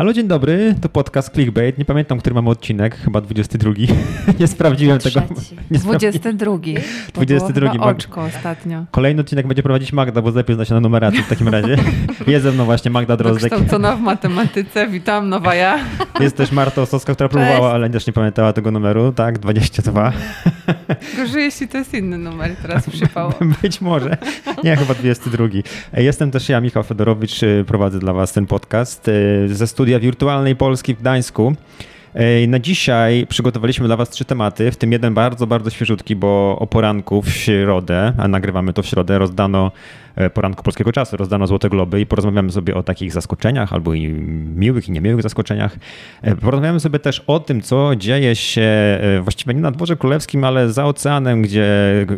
Halo, dzień dobry, to podcast Clickbait. Nie pamiętam, który mamy odcinek, chyba 22. nie sprawdziłem tego. Nie sprawdziłem. 22. 22. Było oczko ostatnio. Kolejny odcinek będzie prowadzić Magda, bo lepiej zna się na numeracji w takim razie. Jest ze mną właśnie Magda Drozdek. Dokształcona w matematyce, witam, nowa ja. Jest też Marta Osowska, która próbowała, ale też nie pamiętała tego numeru, tak? 22. Gorzej, jeśli to jest inny numer, teraz przypało. Być może. Nie, chyba 22. Jestem też ja, Michał Fedorowicz, y, prowadzę dla was ten podcast y, ze studia Wirtualnej Polski w Gdańsku. Na dzisiaj przygotowaliśmy dla Was trzy tematy, w tym jeden bardzo, bardzo świeżutki, bo o poranku w środę, a nagrywamy to w środę, rozdano e, poranku polskiego czasu, rozdano Złote Globy i porozmawiamy sobie o takich zaskoczeniach albo i miłych i niemiłych zaskoczeniach. E, Porozmawiamy sobie też o tym, co dzieje się e, właściwie nie na dworze królewskim, ale za oceanem, gdzie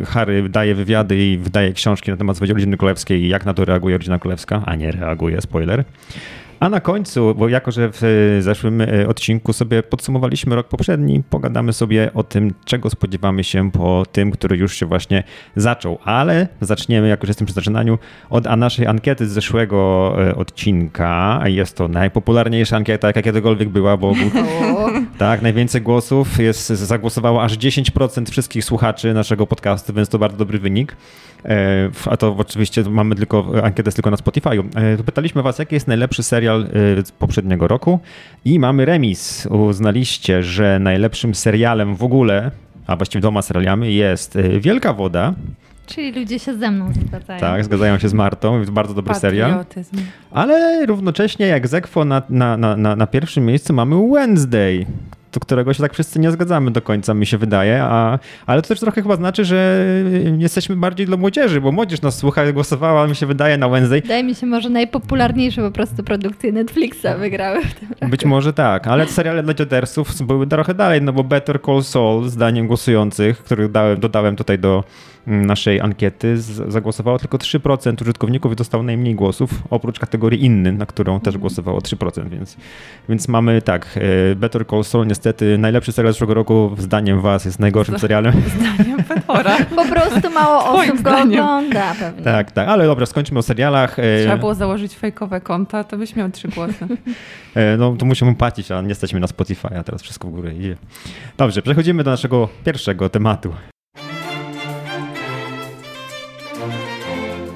Harry daje wywiady i wydaje książki na temat swojej rodziny królewskiej i jak na to reaguje rodzina królewska, a nie reaguje, spoiler. A na końcu, bo jako, że w e, zeszłym e, odcinku sobie podsumowaliśmy rok poprzedni, pogadamy sobie o tym, czego spodziewamy się po tym, który już się właśnie zaczął. Ale zaczniemy, jako że jestem przy zaczynaniu, od naszej ankiety z zeszłego e, odcinka. Jest to najpopularniejsza ankieta, jaka kiedykolwiek była, bo tak, najwięcej głosów jest, zagłosowało aż 10% wszystkich słuchaczy naszego podcastu, więc to bardzo dobry wynik. E, A to oczywiście mamy tylko, ankietę tylko na Spotify'u. E, Pytaliśmy was, jaki jest najlepszy serial e, z poprzedniego roku i mamy remis. Uznaliście, że najlepszym serialem w ogóle, a właściwie dwoma serialami jest e, Wielka Woda. Czyli ludzie się ze mną zgadzają. Tak, zgadzają się z Martą, jest bardzo dobry serial. Ale równocześnie jak Zekwo na, na, na, na pierwszym miejscu mamy Wednesday, do którego się tak wszyscy nie zgadzamy do końca, mi się wydaje, a, ale to też trochę chyba znaczy, że jesteśmy bardziej dla młodzieży, bo młodzież nas słucha i głosowała, mi się wydaje, na Wednesday. Wydaje mi się, może najpopularniejsze po prostu produkcje Netflixa wygrały w tym roku. Być może tak, ale seriale dla dziadersów były trochę dalej, no bo Better Call Saul, zdaniem głosujących, których dałem, dodałem tutaj do naszej ankiety, z, zagłosowało tylko 3% użytkowników i dostało najmniej głosów, oprócz kategorii inny, na którą też głosowało 3%, więc, więc mamy tak, e, Better Call Saul niestety najlepszy serial zeszłego roku, zdaniem was, jest najgorszym serialem. Zdaniem Fedora. Po prostu mało Twoim osób go zdaniem. ogląda pewnie. Tak, tak, ale dobra, skończmy o serialach. E, Trzeba było założyć fejkowe konta, to byś miał trzy głosy. E, No to musimy płacić, a nie stać mi na Spotify, a teraz wszystko w górę idzie. Dobrze, przechodzimy do naszego pierwszego tematu.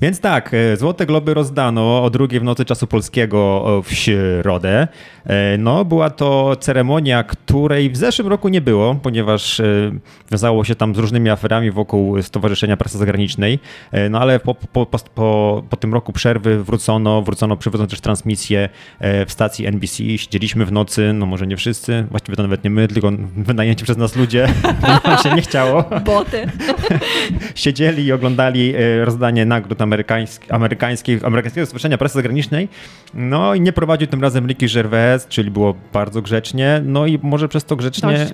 Więc tak, e, Złote Globy rozdano o drugiej w nocy czasu polskiego e, w środę. E, No, była to ceremonia, której w zeszłym roku nie było, ponieważ wiązało się tam z różnymi aferami wokół Stowarzyszenia Prasy Zagranicznej. No ale po, po, po, po, tym roku przerwy wrócono, wrócono, przywrócono też transmisję w stacji NBC. Siedzieliśmy w nocy, no może nie wszyscy, właściwie to nawet nie my, tylko wynajęci przez nas ludzie. Nam się nie chciało Boty. siedzieli i oglądali rozdanie nagród amerykańskich, amerykańskich, amerykańskiego Stowarzyszenia Prasy Zagranicznej. No i nie prowadził tym razem Ricky Gervais, czyli było bardzo grzecznie. No i może przez to grzecznie, Dość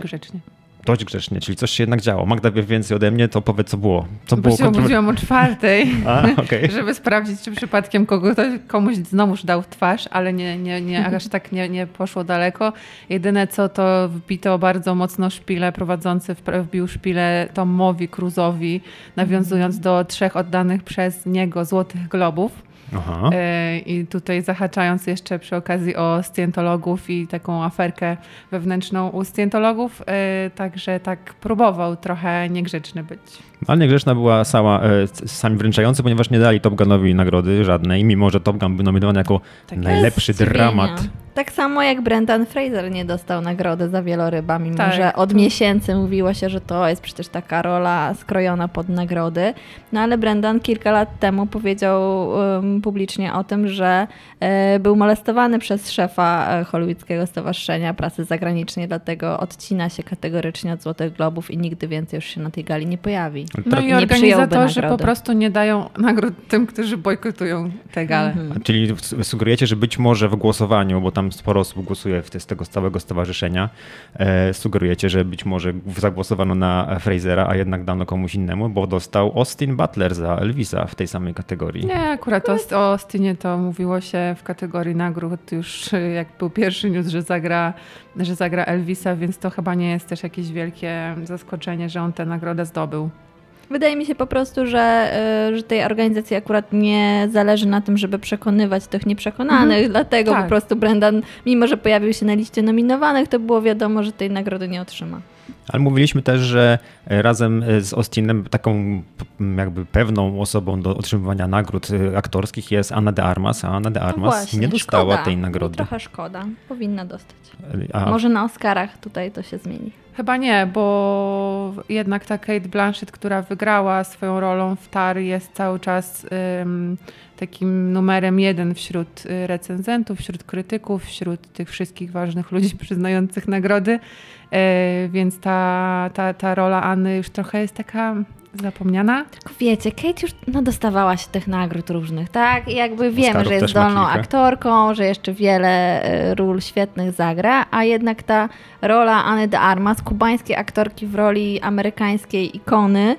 dość, grzecznie. czyli coś się jednak działo. Magda wie więcej ode mnie, to powiedz co było. Co było się obudziłam o czwartej, A, okej. żeby sprawdzić, czy przypadkiem kogo, komuś znowuż dał w twarz, ale nie, nie, nie, aż tak nie, nie poszło daleko. Jedyne co, to wbito bardzo mocno szpilę, prowadzący wbił szpilę Tomowi Cruzowi, nawiązując do trzech oddanych przez niego Złotych Globów. Aha. E, I tutaj zahaczając jeszcze przy okazji o scjentologów i taką aferkę wewnętrzną u scjentologów, e, także tak próbował trochę niegrzeczny być. Ale niegrzeczna była sama, e, sami wręczający, ponieważ nie dali Top Gunowi nagrody żadnej, mimo że Top Gun był nominowany jako Tak najlepszy dramat. Tak samo jak Brendan Fraser nie dostał nagrody za wieloryba, mimo Tak, że od to- miesięcy mówiło się, że to jest przecież taka rola skrojona pod nagrody. No ale Brendan kilka lat temu powiedział um, publicznie o tym, że e, był molestowany przez szefa e, Hollywoodzkiego Stowarzyszenia Prasy Zagranicznej, dlatego odcina się kategorycznie od Złotych Globów i nigdy więcej już się na tej gali nie pojawi. No i nie organizatorzy po prostu nie dają nagród tym, którzy bojkotują te gale. Mhm. Czyli sugerujecie, że być może w głosowaniu, bo tam sporo osób głosuje z tego stałego stowarzyszenia, e, sugerujecie, że być może zagłosowano na Frasera, a jednak dano komuś innemu, bo dostał Austin Butler za Elvisa w tej samej kategorii. Nie, akurat o, o Austinie to mówiło się w kategorii nagród już jak był pierwszy news, że zagra, że zagra Elvisa, więc to chyba nie jest też jakieś wielkie zaskoczenie, że on tę nagrodę zdobył. Wydaje mi się po prostu, że, y, że tej organizacji akurat nie zależy na tym, żeby przekonywać tych nieprzekonanych, mhm. dlatego tak. po prostu Brendan, mimo że pojawił się na liście nominowanych, to było wiadomo, że tej nagrody nie otrzyma. Ale mówiliśmy też, że razem z Austinem taką jakby pewną osobą do otrzymywania nagród aktorskich jest Anna de Armas, a Anna de no Armas no właśnie, nie dostała szkoda. tej nagrody. Trochę szkoda, powinna dostać. A... Może na Oscarach tutaj to się zmieni. Chyba nie, bo jednak ta Kate Blanchett, która wygrała swoją rolą w Tar, jest cały czas um, takim numerem jeden wśród y, recenzentów, wśród krytyków, wśród tych wszystkich ważnych ludzi przyznających nagrody. E, więc ta, ta, ta rola Anny już trochę jest taka zapomniana. Tylko wiecie, Kate już no, dostawała się tych nagród różnych, tak? I jakby wiemy, że jest zdolną aktorką, że jeszcze wiele e, ról świetnych zagra, a jednak ta rola Anny de Armas, kubańskiej aktorki w roli amerykańskiej ikony,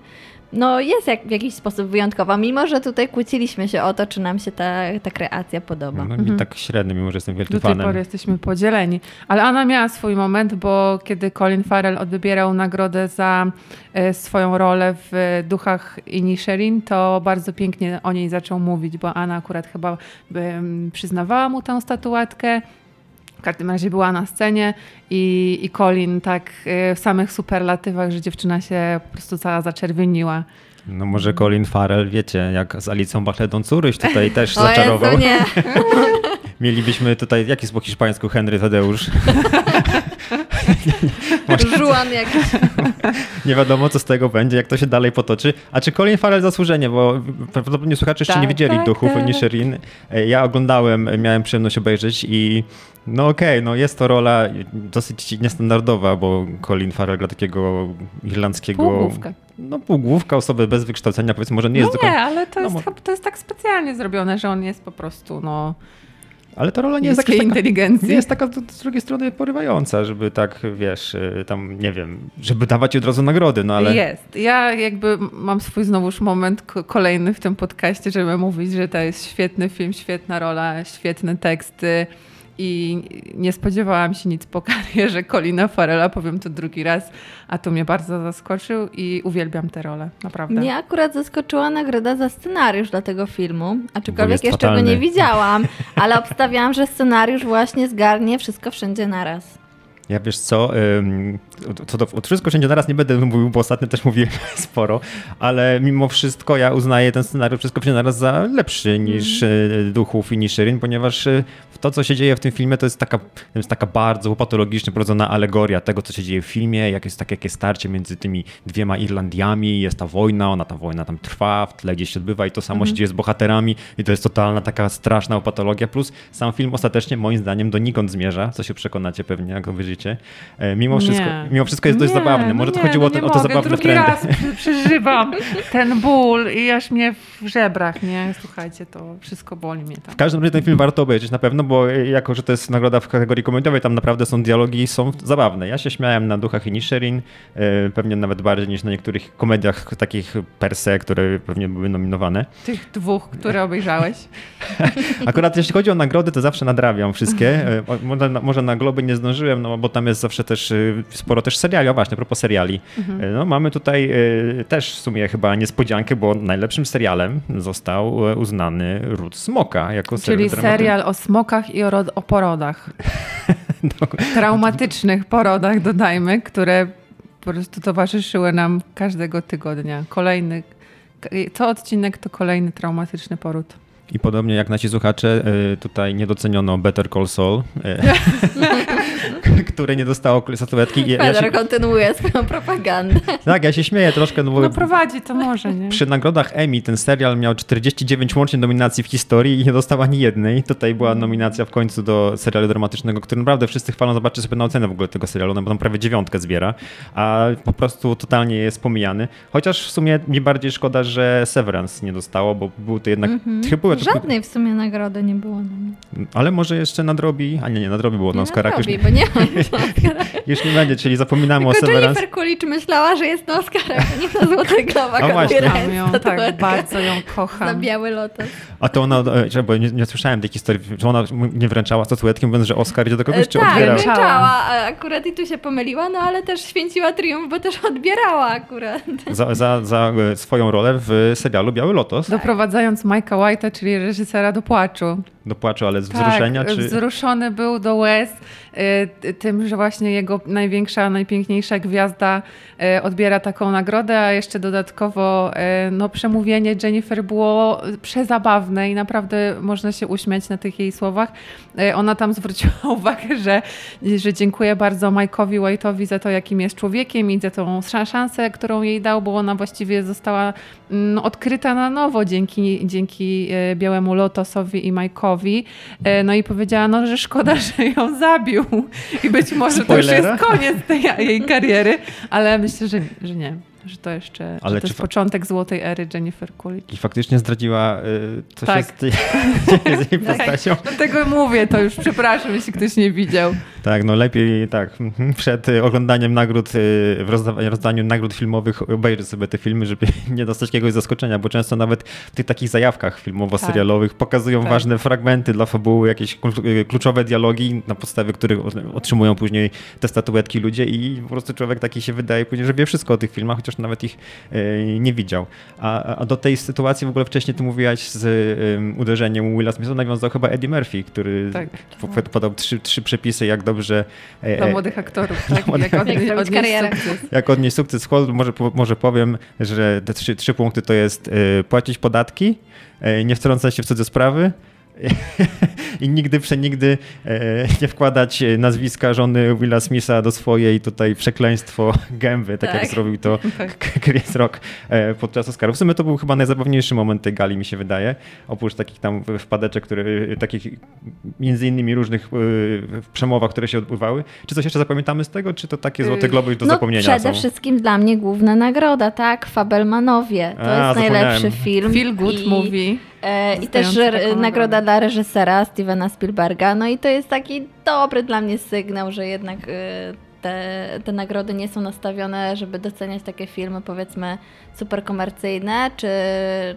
no jest jak, w jakiś sposób wyjątkowa, mimo że tutaj kłóciliśmy się o to, czy nam się ta, ta kreacja podoba. No, mi mhm. tak średnio, mimo że jestem wielkim fanem. Do tej pory jesteśmy podzieleni. Ale ona miała swój moment, bo kiedy Colin Farrell odbierał nagrodę za e, swoją rolę w Duchach Inisherin, to bardzo pięknie o niej zaczął mówić, bo Anna akurat chyba przyznawała mu tę statuetkę, w każdym razie była na scenie i, i Colin tak y, w samych superlatywach, że dziewczyna się po prostu cała zaczerwieniła. No może Colin Farrell, wiecie, jak z Alicją Bachledą Curyś tutaj też zaczarował. Jezu, nie. Mielibyśmy tutaj, jaki jest po hiszpańsku Henry Tadeusz? Żuan jakiś. nie wiadomo, co z tego będzie, jak to się dalej potoczy. A czy Colin Farrell zasłużenie, bo prawdopodobnie słuchacze jeszcze tak, nie widzieli tak, duchów tak. Nisherin. Ja oglądałem, miałem przyjemność obejrzeć i no okej, okay, no jest to rola dosyć niestandardowa, bo Colin Farrell gra takiego irlandzkiego... Półgłówka. No półgłówka, osoby bez wykształcenia, powiedzmy, może nie jest... No nie, ale to, no, jest, to jest tak specjalnie zrobione, że on jest po prostu, no... Ale ta rola nie jest, taka, inteligencji. nie jest taka z drugiej strony porywająca, żeby tak, wiesz, tam, nie wiem, żeby dawać od razu nagrody, no ale... Jest. Ja jakby mam swój znowuż moment kolejny w tym podcaście, żeby mówić, że to jest świetny film, świetna rola, świetne teksty, i nie spodziewałam się nic po karierze Colina Farela, powiem to drugi raz, a to mnie bardzo zaskoczył i uwielbiam tę rolę, naprawdę. Mnie akurat zaskoczyła nagroda za scenariusz dla tego filmu, aczkolwiek jeszcze fatalny. go nie widziałam, ale obstawiałam, że scenariusz właśnie zgarnie wszystko wszędzie naraz. Ja wiesz co, co do, wszystko wszędzie naraz nie będę mówił, bo ostatnio też mówiłem sporo, ale mimo wszystko ja uznaję ten scenariusz wszystko wszędzie naraz za lepszy niż mm. Duchów i niż Szyrin, ponieważ e, to, co się dzieje w tym filmie, to jest taka, to jest taka bardzo patologicznie prowadzona alegoria tego, co się dzieje w filmie, jak jest takie, jakie starcie między tymi dwiema Irlandiami, jest ta wojna, ona ta wojna tam trwa, w tle gdzieś się odbywa i to samo mm. się dzieje z bohaterami i to jest totalna taka straszna patologia, plus sam film ostatecznie moim zdaniem donikąd zmierza, co się przekonacie pewnie, jak obejrzycie. E, mimo wszystko, mimo wszystko jest dość nie, zabawny. Może to chodziło no o, te, o te zabawne Drugi trendy. raz przeżywam ten ból i aż mnie w żebrach, nie? Słuchajcie, to wszystko boli mnie tam. W każdym razie ten film warto obejrzeć na pewno, bo jako, że to jest nagroda w kategorii komediowej, tam naprawdę są dialogi są zabawne. Ja się śmiałem na Duchach i Nisherin, e, pewnie nawet bardziej niż na niektórych komediach takich per se, które pewnie były nominowane. Tych dwóch, które obejrzałeś. Akurat jeśli chodzi o nagrody, to zawsze nadrabiam wszystkie. E, może, może na Globy nie zdążyłem, no bo tam jest zawsze też sporo też seriali. O właśnie, a propos seriali. Mhm. No, mamy tutaj też w sumie chyba niespodziankę, bo najlepszym serialem został e, uznany Ród Smoka. Jako Czyli serial o smokach i o, o porodach. no, Traumatycznych porodach, dodajmy, które po prostu towarzyszyły nam każdego tygodnia. Kolejny, co odcinek to kolejny traumatyczny poród. I podobnie jak nasi słuchacze, e, tutaj nie doceniono Better Call Saul, e, które nie dostało statuetki. Ja, ja Fedor się, kontynuuje swoją propagandę. tak, ja się śmieję troszkę, no bo No prowadzi, to może, nie? przy nagrodach Emmy ten serial miał 49 łącznie nominacji w historii i nie dostał ani jednej. Tutaj była nominacja w końcu do serialu dramatycznego, który naprawdę wszyscy chwalą. Zobaczcie sobie na ocenę w ogóle tego serialu, no bo tam prawie dziewiątkę zbiera, a po prostu totalnie jest pomijany. Chociaż w sumie mi bardziej szkoda, że Severance nie dostało, bo był to jednak... Chyba były to- Żadnej w sumie nagrody nie było. Na Ale może jeszcze nadrobi, a nie, nie, nadrobi było na Oscarach, już, robi, nie, bo nie ma już na nie będzie, czyli zapominamy o Tylko Severance. Jennifer Coolidge myślała, że jest na Oscarach, a nie na Złotych Globach. A właśnie. ją, tak, bardzo ją kocham. Biały Lotos. A to ona, e, bo nie, nie słyszałem tej historii, że ona nie wręczała statuetki, mówiąc, że Oscar idzie do kogoś, E, czy tak, odbierała? wręczała. a Akurat i tu się pomyliła, no ale też święciła triumf, bo też odbierała akurat. Za, za, za e, swoją rolę w serialu Biały Lotos. Doprowadzając Mike'a White'a, czyli reżysera do płaczu. Do płaczu, ale z wzruszenia, tak, czy... wzruszony był do łez tym, że właśnie jego największa, najpiękniejsza gwiazda y, odbiera taką nagrodę, a jeszcze dodatkowo y, no, przemówienie Jennifer było przezabawne i naprawdę można się uśmiać na tych jej słowach. Y, Ona tam zwróciła uwagę, że, że dziękuję bardzo Mike'owi White'owi za to, jakim jest człowiekiem i za tą szan- szansę, którą jej dał, bo ona właściwie została mm, odkryta na nowo dzięki, dzięki Białemu Lotosowi i Mike'owi. No i powiedziała, no, że szkoda, że ją zabił i być może to już Spoilera? jest koniec tej jej kariery, ale myślę, że, że nie. Że to jeszcze Ale to jest fa- początek złotej ery Jennifer Coolidge. I faktycznie zdradziła, y, co Tak. z, tej, z jej postacią. Dlatego mówię to już, przepraszam, jeśli ktoś nie widział. Tak, no lepiej tak, mhm, przed oglądaniem nagród, y, w rozda- rozdaniu nagród filmowych obejrzeć sobie te filmy, żeby nie dostać jakiegoś zaskoczenia, bo często nawet w tych takich zajawkach filmowo-serialowych pokazują Tak. ważne fragmenty dla fabuły, jakieś y, kluczowe dialogi, na podstawie których otrzymują później te statuetki ludzie i po prostu człowiek taki się wydaje później, że wie wszystko o tych filmach, chociaż nawet ich y, nie widział. A, a do tej sytuacji w ogóle wcześniej ty mówiłaś z uderzeniem Willa Smitha nawiązał chyba Eddie Murphy, który Tak. po- podał trzy, trzy przepisy, jak dobrze e, Dla e, młodych aktorów, tak? młodych- Jak odnieść, Jak odnieść karierę. sukces. jak odnieść sukces w Hollywood, może, może powiem, że te trzy, trzy punkty to jest e, płacić podatki, e, nie wtrącać się w cudze sprawy i nigdy, przenigdy e, nie wkładać nazwiska żony Willa Smitha do swojej tutaj przekleństwo gęby, tak, Tak. jak zrobił to Tak. Chris Rock e, podczas Oscarów. W sumie to był chyba najzabawniejszy moment tej gali, mi się wydaje. Oprócz takich tam wpadeczek, które, takich między innymi różnych e, w przemowach, które się odbywały. Czy coś jeszcze zapamiętamy z tego, czy to takie złote Y, globy już do no zapomnienia przede są? wszystkim dla mnie główna nagroda, tak? Fabelmanowie. To A, jest najlepszy film. Feel good I, movie. E, I też nagroda dla reżysera Stevena Spielberga. No i to jest taki dobry dla mnie sygnał, że jednak e, te, te nagrody nie są nastawione, żeby doceniać takie filmy powiedzmy super komercyjne, czy,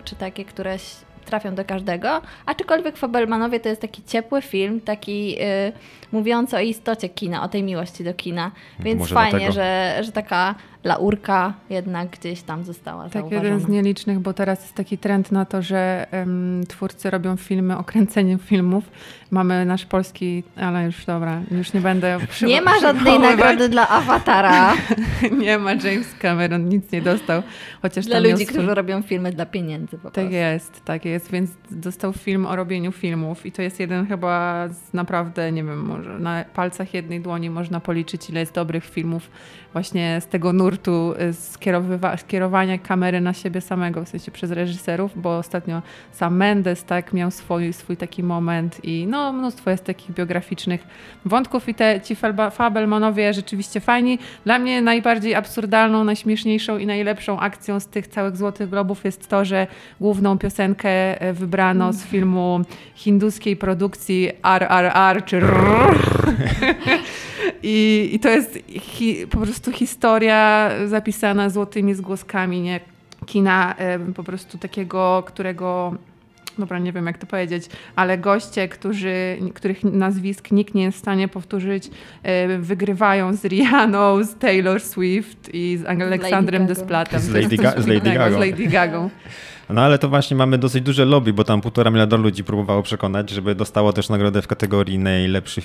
czy takie, które trafią do każdego. Aczkolwiek Fabelmanowie to jest taki ciepły film, taki e, mówiący o istocie kina, o tej miłości do kina. Więc Może fajnie, dlatego. że, że taka laurka jednak gdzieś tam została Tak, zauważona. jeden z nielicznych, bo teraz jest taki trend na to, że em, twórcy robią filmy o kręceniu filmów. Mamy nasz polski, ale już dobra, już nie będę przywo- Nie ma żadnej nagrody dla awatara. Nie ma, James Cameron nic nie dostał, chociaż Dla ludzi, swój- którzy robią filmy dla pieniędzy po Tak prostu. jest, tak jest, więc dostał film o robieniu filmów i to jest jeden chyba z naprawdę, nie wiem, może na palcach jednej dłoni można policzyć, ile jest dobrych filmów właśnie z tego nurtu y, skierowania kamery na siebie samego, w sensie przez reżyserów, bo ostatnio sam Mendes tak miał swój, swój taki moment i no mnóstwo jest takich biograficznych wątków i te ci Fabelmanowie rzeczywiście fajni. Dla mnie najbardziej absurdalną, najśmieszniejszą i najlepszą akcją z tych całych Złotych Globów jest to, że główną piosenkę e, wybrano z filmu hinduskiej produkcji RRR czy. I, I to jest hi, po prostu historia zapisana złotymi zgłoskami, nie? Kina po prostu takiego, którego dobra, nie wiem jak to powiedzieć, ale goście, którzy, których nazwisk nikt nie jest w stanie powtórzyć, wygrywają z Rihanną, z Taylor Swift i z Aleksandrem. Desplatem. Z Lady Ga- z Lady Gagą. Z Lady Gagą. No ale to właśnie mamy dosyć duże lobby, bo tam półtora miliarda ludzi próbowało przekonać, żeby dostało też nagrodę w kategorii najlepszy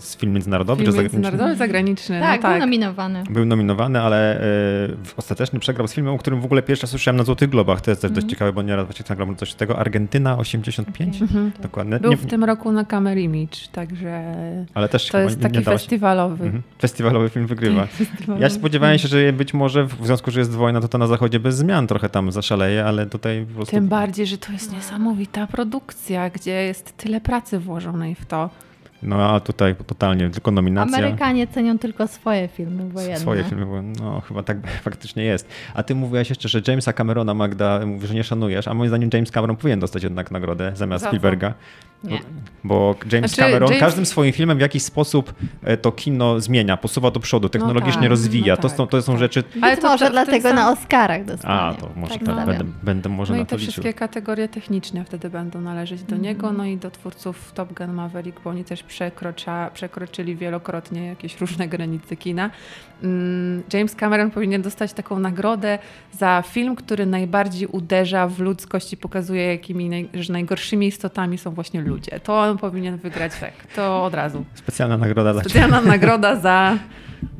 z film międzynarodowy Film międzynarodowy, zagraniczny. Tak, no był tak. nominowany. Był nominowany, ale y, ostatecznie przegrał z filmem, o którym w ogóle pierwszy raz słyszałem na Złotych Globach. To jest też Mhm. dość ciekawe, bo nieraz właśnie nagram coś tego. Argentyna 85? Dokładnie. Był Nie- w tym roku na Camera Image, także ale też to jest taki się- festiwalowy. Mhm. Festiwalowy film wygrywa. Festiwalowy. Ja się spodziewałem się, że być może w związku, że jest wojna, to to na zachodzie bez zmian trochę tam zaszaleje, ale tutaj po prostu... Tym bardziej, że to jest niesamowita produkcja, gdzie jest tyle pracy włożonej w to. No a tutaj totalnie tylko nominacja. Amerykanie cenią tylko swoje filmy wojenne. Swoje filmy, bo no chyba tak faktycznie jest. A ty mówiłaś jeszcze, że Jamesa Camerona, Magda, mówisz, że nie szanujesz, a moim zdaniem James Cameron powinien dostać jednak nagrodę zamiast Za co? Spielberga. Nie. Bo James Znaczy, Cameron James- każdym swoim filmem w jakiś sposób e, to kino zmienia, posuwa do przodu, technologicznie tak, rozwija. no to, tak, są, to są tak. rzeczy... Być Ale to może tym dlatego sam- na Oscarach dostanie. A, to może tak, stawiam. będę, będę może No na i to te liczył. wszystkie kategorie techniczne wtedy będą należeć do niego, no i do twórców Top Gun Maverick, bo oni też przekrocza, przekroczyli wielokrotnie jakieś różne granice kina. Mm, James Cameron powinien dostać taką nagrodę za film, który najbardziej uderza w ludzkość i pokazuje, jakimi naj, że najgorszymi istotami są właśnie ludzie. To on powinien wygrać tak, to od razu. Specjalna nagroda dla Specjalna nagroda za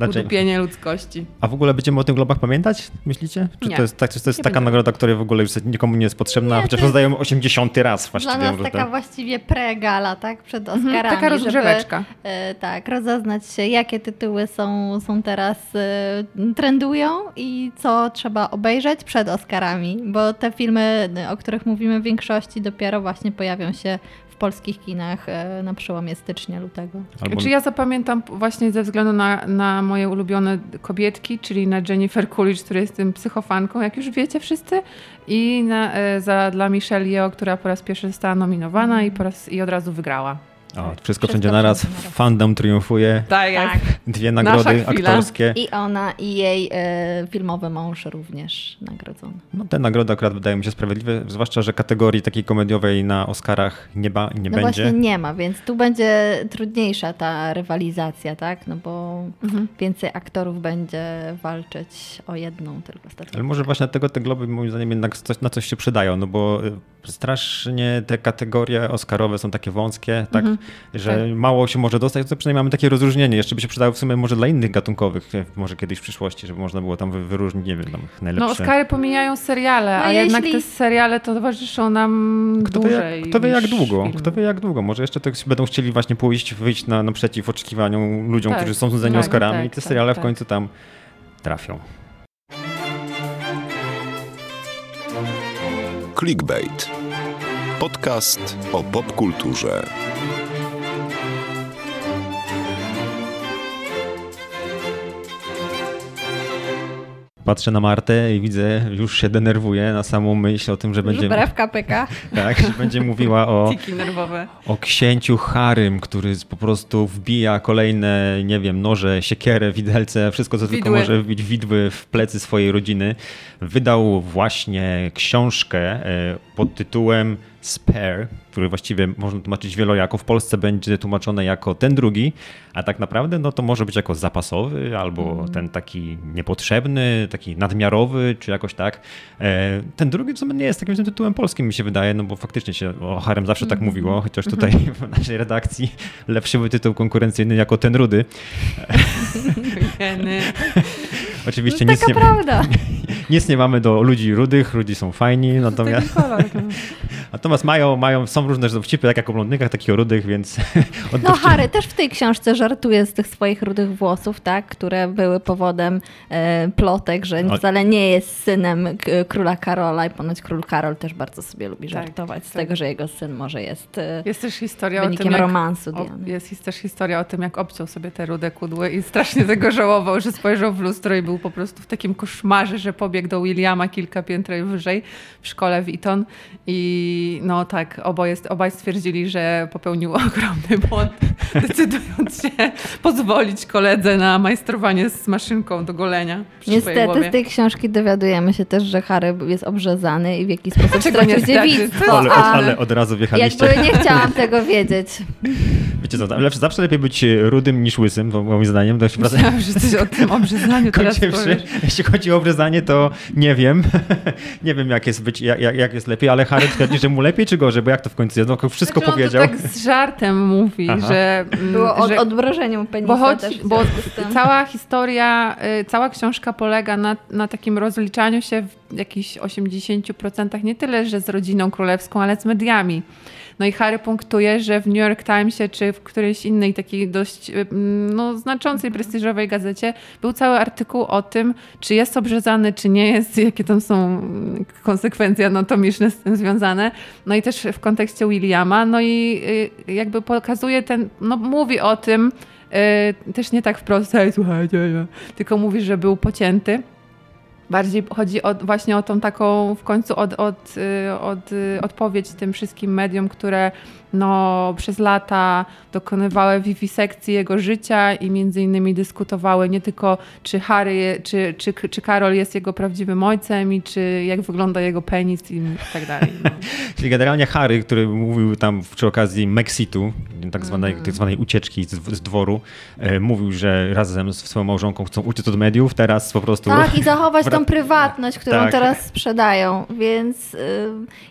Jamesa. udupienie ludzkości. A w ogóle będziemy o tych globach pamiętać, myślicie? Czy Nie. to jest, tak, czy to jest Nie taka będziemy. nagroda, która w ogóle już nikomu nie jest potrzebna, Nie, chociaż rozdają 80 raz właściwie. Dla nas taka tak. właściwie pre-gala, tak? Przed Oscarami. Mhm, taka rozgrzeweczka. Żeby, e, tak, rozeznać się, jakie tytuły są, są teraz, e, trendują i co trzeba obejrzeć przed Oscarami, bo te filmy, o których mówimy w większości dopiero właśnie pojawią się w polskich kinach e, na przełomie stycznia, lutego. Albo... Czy ja zapamiętam właśnie ze względu na, na moje ulubione kobietki, czyli na Jennifer Coolidge, która jest tym psychofanką, jak już wiecie wszyscy, i na, e, za, dla Michelle Yeoh, która po raz pierwszy została nominowana i, po raz, i od razu wygrała. O, wszystko Wszystko wszędzie naraz, naraz. fandom triumfuje, Tak, Tak. dwie nagrody aktorskie. I ona, i jej e, filmowy mąż również nagrodzony. No, te nagrody akurat wydają mi się sprawiedliwe, zwłaszcza, że kategorii takiej komediowej na Oscarach nie, ba, nie no będzie. właśnie nie ma, więc tu będzie trudniejsza ta rywalizacja, tak? No bo Mhm. więcej aktorów będzie walczyć o jedną tylko statuetkę. Ale może właśnie dlatego te globy moim zdaniem jednak coś, na coś się przydają, no bo y, strasznie te kategorie oscarowe są takie wąskie, tak, Mhm. Że Tak. mało się może dostać, to przynajmniej mamy takie rozróżnienie. Jeszcze by się przydało w sumie może dla innych gatunkowych, e, może kiedyś w przyszłości, żeby można było tam wy- wyróżnić, nie wiem, tam No najlepsze. Oscary pomijają seriale, No a jednak jeśli- te seriale to towarzyszą nam Kto wie, dłużej jak, kto wie jak długo, filmy. kto wie jak długo. Może jeszcze tak będą chcieli właśnie pójść, wyjść na, naprzeciw oczekiwaniom ludziom, Tak, którzy są znudzeni tak, Oscarami tak, i te tak, seriale w tak. końcu tam trafią. Clickbait. Podcast o popkulturze. Patrzę na Martę i widzę, już się denerwuje na samą myśl o tym, że będzie, w KPK. tak, że będzie mówiła o, nerwowe. o księciu Harym, który po prostu wbija kolejne, nie wiem, noże, siekierę, widelce, wszystko co tylko Widły. może wbić widły w plecy swojej rodziny. Wydał właśnie książkę e, pod tytułem Spare, który właściwie można tłumaczyć wielojako. W Polsce będzie tłumaczone jako ten drugi, a tak naprawdę no to może być jako zapasowy albo ten taki niepotrzebny, taki nadmiarowy, czy jakoś tak. E, Ten drugi w sumie nie jest takim tytułem polskim, mi się wydaje, no bo faktycznie się o Harem zawsze tak mówiło, chociaż tutaj w naszej redakcji lepszy był tytuł konkurencyjny jako ten rudy. Oczywiście No, nic taka nie, prawda. nic nie mamy do ludzi rudych, ludzi są fajni, natomiast, kolor. no. natomiast mają, mają, są różne dowcipy, tak jak o blondynach, tak i o rudych, więc No dowcip- Harry też w tej książce żartuje z tych swoich rudych włosów, tak, które były powodem e, plotek, że Ale- wcale nie jest synem k- króla Karola i ponoć król Karol też bardzo sobie lubi Tak, żartować z tak. tego, że jego syn może jest e, Jest też historia o wynikiem tym, jak, romansu o, Diany. jest, jest też historia o tym, jak obciął sobie te rude kudły i strasznie tego żałował, że spojrzał w lustro i był po prostu w takim koszmarze, że pobiegł do Williama kilka pięter wyżej w szkole w Eton i no tak, oboje, obaj stwierdzili, że popełnił ogromny błąd, decydując się pozwolić koledze na majstrowanie z maszynką do golenia. Niestety z tej książki dowiadujemy się też, że Harry jest obrzezany i w jakiś sposób Dlaczego stracił dziewictwo. Ale, ale od razu wjechaliście. jakby nie chciałam tego wiedzieć. Wiecie co, lepsze, zawsze lepiej być rudym niż łysym, bo moim zdaniem. Myślałam, że coś o tym obrzezaniu teraz Jeśli chodzi o obrezanie, to nie wiem. nie wiem, jak jest, być, jak, jak jest lepiej, ale Harry twierdzi, że mu lepiej czy gorzej, bo jak to w końcu jest? No, wszystko Znaczy, on powiedział. To tak z żartem mówi, Aha. że... mm, Było o że odmrożeniu penisa bo, w bo cała historia, y, cała książka polega na, na takim rozliczaniu się w jakichś 80% nie tyle, że z rodziną królewską, ale z mediami. No i Harry punktuje, że w New York Timesie czy w którejś innej takiej dość y, no, znaczącej, prestiżowej gazecie był cały artykuł o tym, czy jest obrzezany, czy nie jest, jakie tam są konsekwencje anatomiczne z tym związane. No i też w kontekście Williama. No i y, jakby pokazuje ten, no mówi o tym, y, też nie tak wprost, "Ej, słuchajcie, nie", tylko mówi, że był pocięty. Bardziej chodzi o, właśnie o tą taką w końcu od, od, y, od, y, odpowiedź tym wszystkim mediom, które no, przez lata dokonywały wiwisekcji jego życia i między innymi dyskutowały nie tylko czy Harry, czy, czy, czy Karol jest jego prawdziwym ojcem i czy jak wygląda jego penis i tak dalej. No. Czyli generalnie Harry, który mówił tam przy okazji Mexitu, tak zwanej, Mhm. tak zwanej ucieczki z, z dworu, e, mówił, że razem z swoją małżonką chcą uciec od mediów, teraz po prostu... Tak, i zachować tą prywatność, którą Tak. teraz sprzedają. Więc y,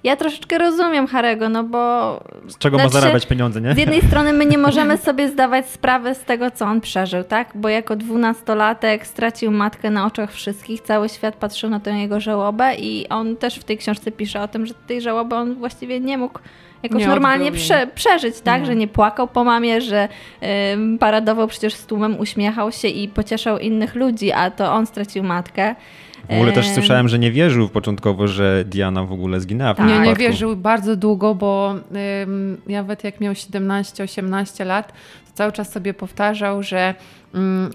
ja troszeczkę rozumiem Harego, no bo. Z czego ma znaczy, zarabiać pieniądze, nie? Z jednej strony my nie możemy sobie zdawać sprawy z tego, co on przeżył, tak? Bo jako dwunastolatek stracił matkę na oczach wszystkich, cały świat patrzył na tę jego żałobę i on też w tej książce pisze o tym, że tej żałoby on właściwie nie mógł jakoś Nie normalnie prze, przeżyć, tak? Nie. Że nie płakał po mamie, że ym, paradował przecież z tłumem, uśmiechał się i pocieszał innych ludzi, a to on stracił matkę. W ogóle też Em, słyszałem, że nie wierzył początkowo, że Diana w ogóle zginęła w tym Nie, nie wierzył bardzo długo, bo ym, nawet jak miał 17-18 lat, to cały czas sobie powtarzał, że,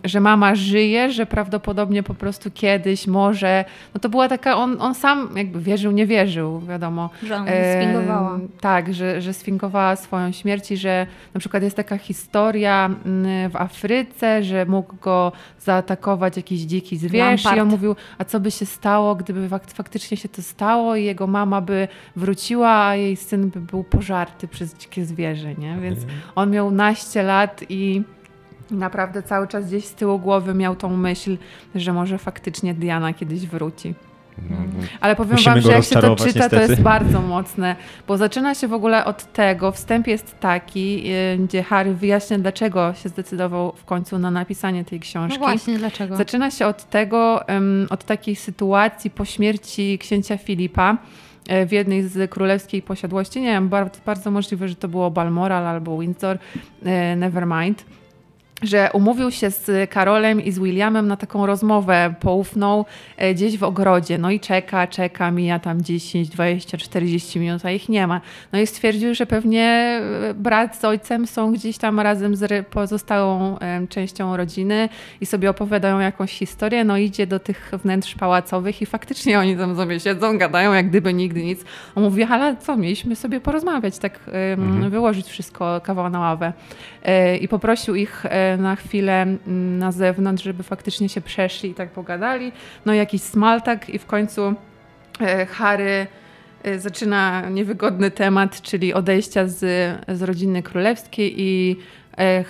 że mama żyje, że prawdopodobnie po prostu kiedyś może. No to była taka, on, on sam jakby wierzył, nie wierzył, wiadomo. Że on Em, sfingowała. Tak, że, że sfingowała swoją śmierć i że na przykład jest taka historia mm, w Afryce, że mógł go zaatakować jakiś dziki zwierz i Lampart. on mówił, a co by się stało, gdyby fak- faktycznie się to stało i jego mama by wróciła, a jej syn by był pożarty przez dzikie zwierzę, nie? Więc on miał naście lat i naprawdę cały czas gdzieś z tyłu głowy miał tą myśl, że może faktycznie Diana kiedyś wróci. Ale powiem Musimy wam, że jak się to czyta, to niestety. jest bardzo mocne, bo zaczyna się w ogóle od tego, wstęp jest taki, y, gdzie Harry wyjaśnia, dlaczego się zdecydował w końcu na napisanie tej No książki. właśnie, dlaczego? Zaczyna się od tego, od takiej sytuacji po śmierci księcia Filipa e, w jednej z królewskiej posiadłości. Nie wiem, bardzo, bardzo możliwe, że to było Balmoral albo Windsor, e, nevermind że umówił się z Karolem i z Williamem na taką rozmowę poufną e, gdzieś w ogrodzie. No i czeka, czeka, mija tam 10, 20, 40 minut, a ich nie ma. No i stwierdził, że pewnie e, brat z ojcem są gdzieś tam razem z pozostałą em, częścią rodziny i sobie opowiadają jakąś historię. No idzie do tych wnętrz pałacowych i faktycznie oni tam sobie siedzą, gadają jak gdyby nigdy nic. On mówi, ale co, mieliśmy sobie porozmawiać, tak em, wyłożyć wszystko kawał na ławę. E, I poprosił ich e, na chwilę mm, na zewnątrz, żeby faktycznie się przeszli i tak pogadali. No jakiś smaltak i w końcu e, Harry e, zaczyna niewygodny temat, czyli odejścia z, z rodziny królewskiej i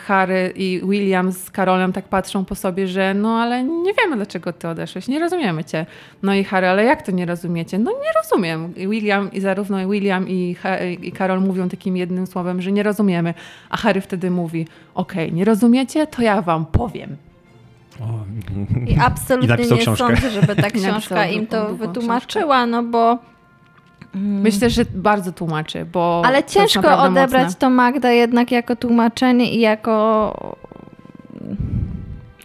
Harry i William z Karolem tak patrzą po sobie, że no ale nie wiemy dlaczego ty odeszłeś, nie rozumiemy cię. No i Harry, ale jak to nie rozumiecie? No nie rozumiem. I William i zarówno William i, i Karol mówią takim jednym słowem, że nie rozumiemy. A Harry wtedy mówi, okej, nie rozumiecie, to ja wam powiem. I absolutnie napisał nie książkę. sądzę, żeby ta książka im to wytłumaczyła, no bo. Mm, Myślę, że bardzo tłumaczy, bo Ale jest ciężko odebrać mocne. to Magda jednak jako tłumaczenie i jako.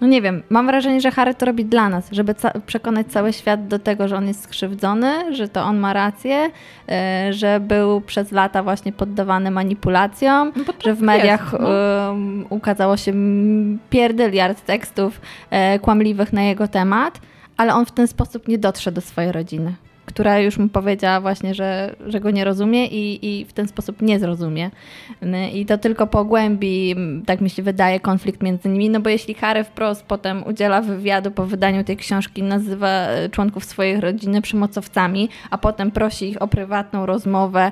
No nie wiem, mam wrażenie, że Harry to robi dla nas, żeby ca- przekonać cały świat do tego, że on jest skrzywdzony, że to on ma rację, e, że był przez lata właśnie poddawany manipulacjom, No tak że w jest, mediach no. um, ukazało się pierdyliard tekstów e, kłamliwych na jego temat, ale on w ten sposób nie dotrze do swojej rodziny. Która już mu powiedziała właśnie, że, że go nie rozumie i, i w ten sposób nie zrozumie. I to tylko pogłębi, tak mi się wydaje, konflikt między nimi, no bo jeśli Harry wprost potem udziela wywiadu po wydaniu tej książki, nazywa e, członków swojej rodziny przymocowcami, a potem prosi ich o prywatną rozmowę,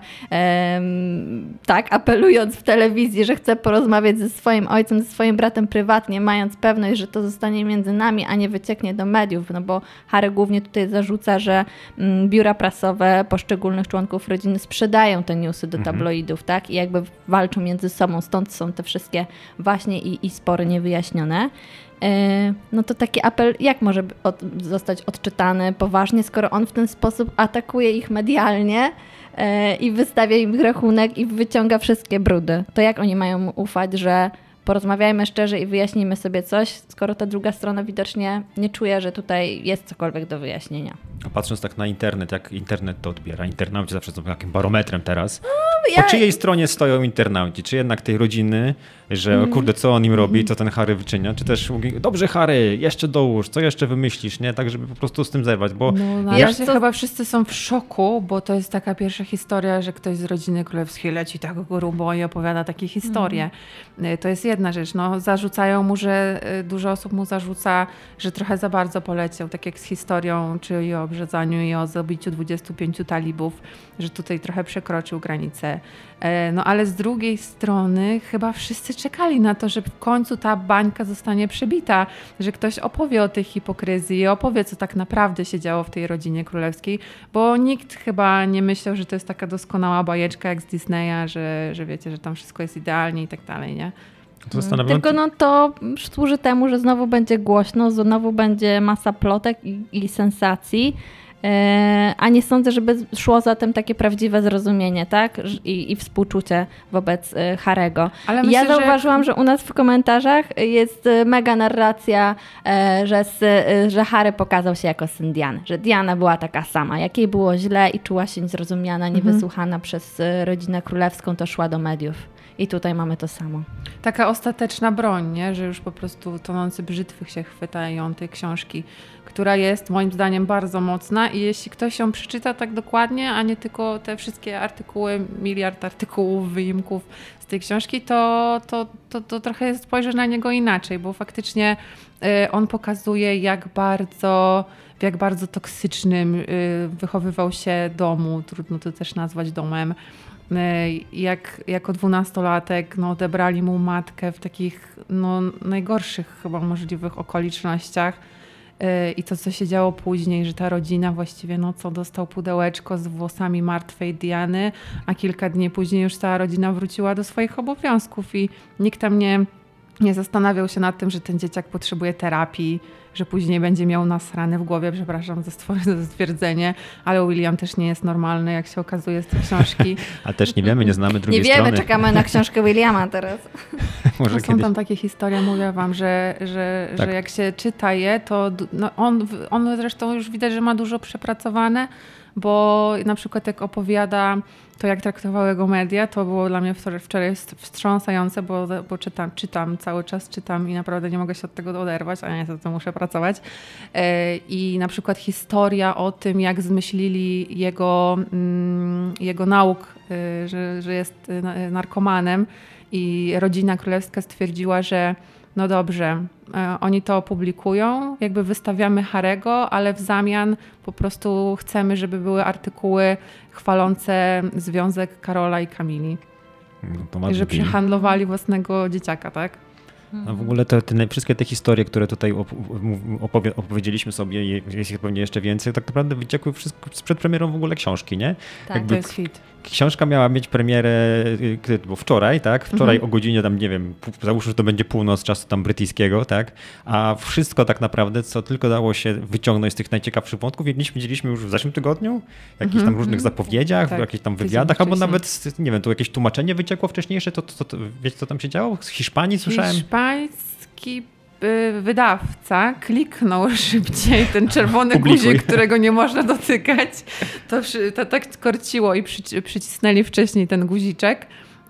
tak, apelując w telewizji, że chce porozmawiać ze swoim ojcem, ze swoim bratem prywatnie, mając pewność, że to zostanie między nami, a nie wycieknie do mediów, no bo Harry głównie tutaj zarzuca, że mm, biura prasowe poszczególnych członków rodziny sprzedają te newsy do mhm. tabloidów, mhm. tak, i jakby walczą między sobą, stąd są te wszystkie właśnie i, i spory niewyjaśnione. E, no to taki apel, jak może od, zostać odczytany poważnie, skoro on w ten sposób atakuje ich medialnie, e, i wystawia im rachunek i wyciąga wszystkie brudy. To jak oni mają mu ufać, że porozmawiajmy szczerze i wyjaśnijmy sobie coś, skoro ta druga strona widocznie nie czuje, że tutaj jest cokolwiek do wyjaśnienia. A patrząc tak na internet, jak internet to odbiera, internauci zawsze są takim barometrem teraz. No, ja... Po czyjej stronie stoją internauci? Czy jednak tej rodziny, że mm. kurde, co on im robi, mm. co ten Harry wyczynia? Czy też mówi, dobrze Harry, jeszcze dołóż, co jeszcze wymyślisz, nie? Tak, żeby po prostu z tym zerwać, bo... No, na ja... razie to... chyba wszyscy są w szoku, bo to jest taka pierwsza historia, że ktoś z rodziny królewskiej leci tak grubo i opowiada takie historie. Mm. To jest jedna rzecz. No, zarzucają mu, że y, dużo osób mu zarzuca, że trochę za bardzo poleciał, tak jak z historią, czy i o obrzedzaniu i o zabiciu 25 talibów, że tutaj trochę przekroczył granicę. E, no ale z drugiej strony chyba wszyscy czekali na to, że w końcu ta bańka zostanie przebita, że ktoś opowie o tej hipokryzji, opowie, co tak naprawdę się działo w tej rodzinie królewskiej, bo nikt chyba nie myślał, że to jest taka doskonała bajeczka jak z Disneya, że, że wiecie, że tam wszystko jest idealnie i tak dalej, nie? Tylko no to służy temu, że znowu będzie głośno, znowu będzie masa plotek i, i sensacji. E, a nie sądzę, żeby szło za tym takie prawdziwe zrozumienie, tak? I, i współczucie wobec e, Harego. Ale myślę, ja zauważyłam, że... że... u nas w komentarzach jest e, mega narracja, że, że Harry pokazał się jako syn Diany, że Diana była taka sama. Jak jej było źle i czuła się niezrozumiana, mhm. niewysłuchana mhm. przez rodzinę królewską, to szła do mediów. I tutaj mamy to samo. Taka ostateczna broń, nie? że już po prostu tonący brzytwych się chwytają tej książki, która jest moim zdaniem bardzo mocna i jeśli ktoś ją przeczyta tak dokładnie, a nie tylko te wszystkie artykuły, miliard artykułów, wyimków z tej książki, to, to, to, to trochę spojrzy na niego inaczej, bo faktycznie y, on pokazuje jak bardzo jak bardzo toksycznym y, wychowywał się domu, trudno to też nazwać domem, jak jako dwunastolatek no, odebrali mu matkę w takich no, najgorszych chyba możliwych okolicznościach. E, I to, co się działo później, że ta rodzina właściwie, no co, dostał pudełeczko z włosami martwej Diany, a kilka dni później już cała rodzina wróciła do swoich obowiązków i nikt tam nie, nie zastanawiał się nad tym, że ten dzieciak potrzebuje terapii, że później będzie miał nasrane w głowie, przepraszam za stwierdzenie, ale William też nie jest normalny, jak się okazuje z tej książki. A też nie wiemy, nie znamy drugiej nie strony. Nie wiemy, czekamy na książkę Williama teraz. Może no są kiedyś... tam takie historie, mówię wam, że, że, tak. że jak się czyta je, to no on, on zresztą już widać, że ma dużo przepracowane, bo na przykład jak opowiada to, jak traktowały go media, to było dla mnie wczoraj wstrząsające, bo, bo czytam, czytam, cały czas czytam i naprawdę nie mogę się od tego oderwać, a niestety muszę pracować. E, I na przykład historia o tym, jak zmyślili jego, mm, jego nauk, e, że, że jest e, narkomanem i rodzina królewska stwierdziła, że no dobrze, oni to opublikują, jakby wystawiamy Harego, ale w zamian po prostu chcemy, żeby były artykuły chwalące związek Karola i Kamili. No I że przehandlowali własnego dzieciaka, tak? No w ogóle te, te, wszystkie te historie, które tutaj opowie, opowiedzieliśmy sobie, jest ich pewnie jeszcze więcej, tak naprawdę wyciekły wszystko przed premierą w ogóle książki, nie? Tak, Jakby to jest hit książka miała mieć premierę y, bo wczoraj, tak? Wczoraj mhm. o godzinie tam, nie wiem, załóżmy, że to będzie północ czasu tam brytyjskiego, tak? A wszystko tak naprawdę, co tylko dało się wyciągnąć z tych najciekawszych wątków, jedliśmy widzieliśmy już w zeszłym tygodniu, w jakichś tam mhm. różnych mhm. zapowiedziach, tak. w jakichś tam wywiadach, albo nawet, nie wiem, tu jakieś tłumaczenie wyciekło wcześniejsze, to, to, to, to wiecie, co tam się działo? Z Hiszpanii słyszałem? Hiszpański Y, wydawca kliknął szybciej ten czerwony guzik, którego nie można dotykać, to, to tak korciło i przycisnęli wcześniej ten guziczek.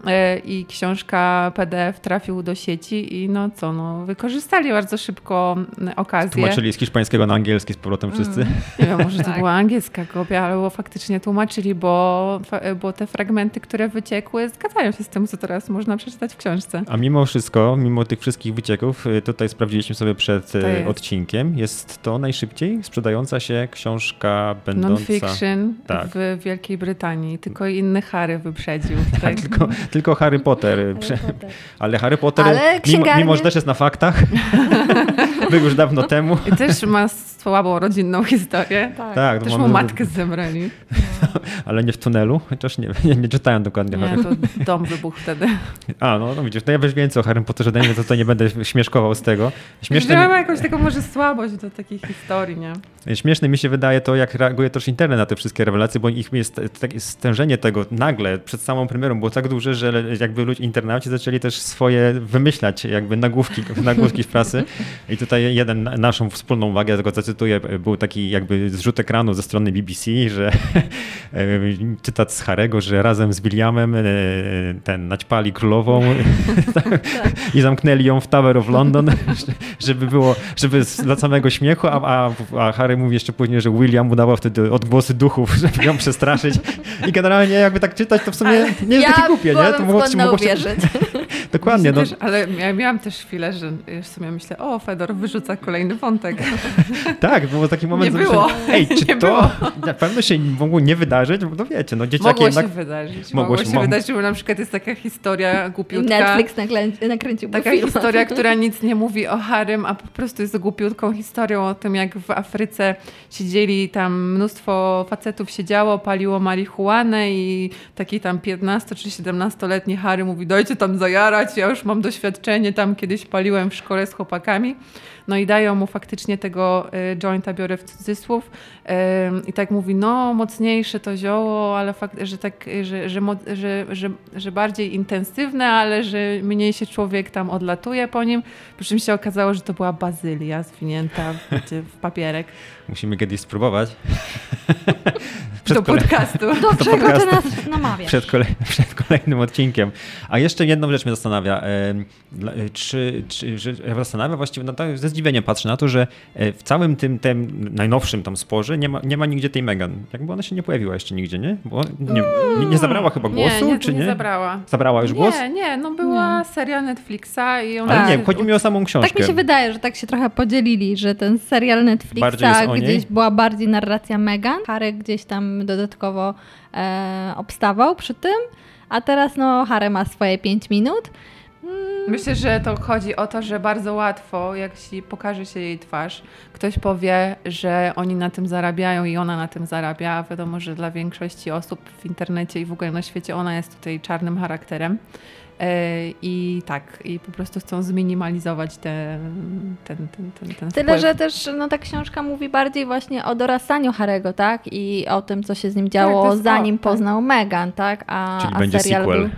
E, i książka PDF trafił do sieci i no co, no wykorzystali bardzo szybko mm, okazję. Tłumaczyli z hiszpańskiego na angielski z powrotem wszyscy. Mm. Nie wiem, może to Tak. była angielska kopia, ale faktycznie tłumaczyli, bo, bo te fragmenty, które wyciekły, zgadzają się z tym, co teraz można przeczytać w książce. A mimo wszystko, mimo tych wszystkich wycieków, y, tutaj sprawdziliśmy sobie przed y, To jest. odcinkiem, jest to najszybciej sprzedająca się książka będąca... Non-fiction Tak. w Wielkiej Brytanii, tylko inny Harry wyprzedził. Tak, tylko, tylko Harry Potter. y, Prze- Ale Harry Potter, Ale mimo, księgarnie- mimo że też jest na faktach, był już dawno temu. I też ma słabą rodzinną historię. Tak. Tak, to Też mu matkę zebrali. ale nie w tunelu, chociaż nie, nie, nie czytałem dokładnie Harry Nie, to dom wybuchł wtedy. A, no, no widzisz, no ja wiesz więcej o Harry Potterze mnie, to, to nie będę śmieszkował z tego. Śmieszne Śmieszne mi, jakąś taką może słabość do takich historii, nie? śmieszne mi się wydaje to, jak reaguje też internet na te wszystkie rewelacje, bo ich jest takie stężenie tego nagle przed samą premierą było tak duże, że jakby ludzie, internauci zaczęli też swoje wymyślać jakby nagłówki, nagłówki w prasy. I tutaj jeden, naszą wspólną uwagę, tego zacytuję, był taki jakby zrzut ekranu ze strony BBC, że cytat z Harego, że razem z Williamem e, ten naćpali królową i zamknęli ją w Tower of London, żeby było, żeby dla samego śmiechu, a, a, a Harry mówi jeszcze później, że William udawał wtedy odgłosy duchów, żeby ją przestraszyć. I generalnie jakby tak czytać, to w sumie nie jest ja takie głupie, nie? To mogło, skłonna mogło się, uwierzyć. dokładnie, no, Też, ale ja miałam też chwilę, że już sobie myślę, o, Fedor wyrzuca kolejny wątek. tak, było taki moment, Nie że było. ej, czy Nie to było. na pewno się mogło nie wydarzyć? No wiecie, no dzieciaki Mogło jednak... się wydarzyć. mogło Mogło się- wydarzyć, bo na przykład jest taka historia głupiutka. Netflix nakręcił Taka film. historia, która nic nie mówi o Harym, a po prostu jest głupiutką historią o tym, jak w Afryce siedzieli tam mnóstwo facetów siedziało, paliło marihuanę i taki tam 15 czy 17-letni Harry mówi, dajcie tam zajarać, ja już mam doświadczenie, tam kiedyś paliłem w szkole z chłopakami. No i dają mu faktycznie tego y, jointa, biorę w cudzysłów. I tak mówi, no mocniejsze to zioło, ale fakt, że tak, y, że, że, że, że, że bardziej intensywne, ale że mniej się człowiek tam odlatuje po nim. Po czym się okazało, że to była bazylia zwinięta w papierek. Musimy kiedyś spróbować. Do kolei- podcastu. Do czego ty nas namawiasz? Przed, kolej, przed kolejnym odcinkiem. A jeszcze jedną rzecz mnie zastanawia. e, Czy, czy że, ja zastanawia właściwie, no tak ze zdziwieniem patrzę na to, że e, w całym tym, tym najnowszym tam sporze nie ma, nie ma nigdzie tej Megan. Jakby ona się nie pojawiła jeszcze nigdzie, nie? Bo nie, nie, nie zabrała chyba głosu, nie, nie, czy nie? nie zabrała. Zabrała już głos? Nie, nie, no była seria Netflixa i ona... Ale Tak. nie, chodzi mi o samą książkę. Tak mi się wydaje, że tak się trochę podzielili, że ten serial Netflixa gdzieś była bardziej narracja Megan, Harry gdzieś tam dodatkowo e, obstawał przy tym, a teraz no Harry ma swoje 5 minut. Myślę, że to chodzi o to, że bardzo łatwo, jak się pokaże się jej twarz, ktoś powie, że oni na tym zarabiają i ona na tym zarabia. Wiadomo, że dla większości osób w internecie i w ogóle na świecie ona jest tutaj czarnym charakterem. E, I tak, i po prostu chcą zminimalizować ten, ten, ten, ten, ten Tyle, wpływ. że też no, ta książka mówi bardziej właśnie o dorastaniu Harego, tak? I o tym, co się z nim działo, to jest zanim o, tak. poznał Megan, tak? A, Czyli a będzie serial sequel. Był...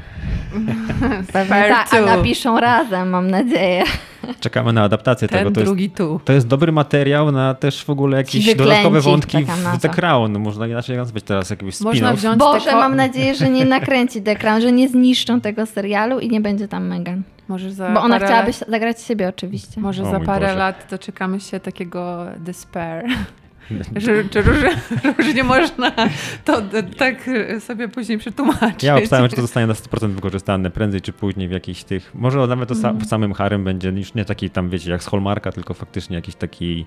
Pewnie tak, a napiszą razem, mam nadzieję. Czekamy na adaptację ten tego. To jest, drugi tu. to jest dobry materiał na też w ogóle jakieś Wyklęci, dodatkowe wątki w The. Crown. Można inaczej nazwać teraz jakiś Można spin-off. wziąć Boże, mam nadzieję, że nie nakręci The Crown, że nie zniszczą tego serialu i nie będzie tam Megan. Może za Bo ona parę chciałaby lat, zagrać siebie oczywiście. Może O za parę Boże. lat doczekamy się takiego despair. Że, że różnie, różnie można to tak sobie później przetłumaczyć. Ja obstawiam, że to zostanie na 100% wykorzystane prędzej czy później w jakichś tych. Może nawet to sa- Mhm. w samym Harem będzie już nie taki tam, wiecie, jak z Hallmarka, tylko faktycznie jakiś taki.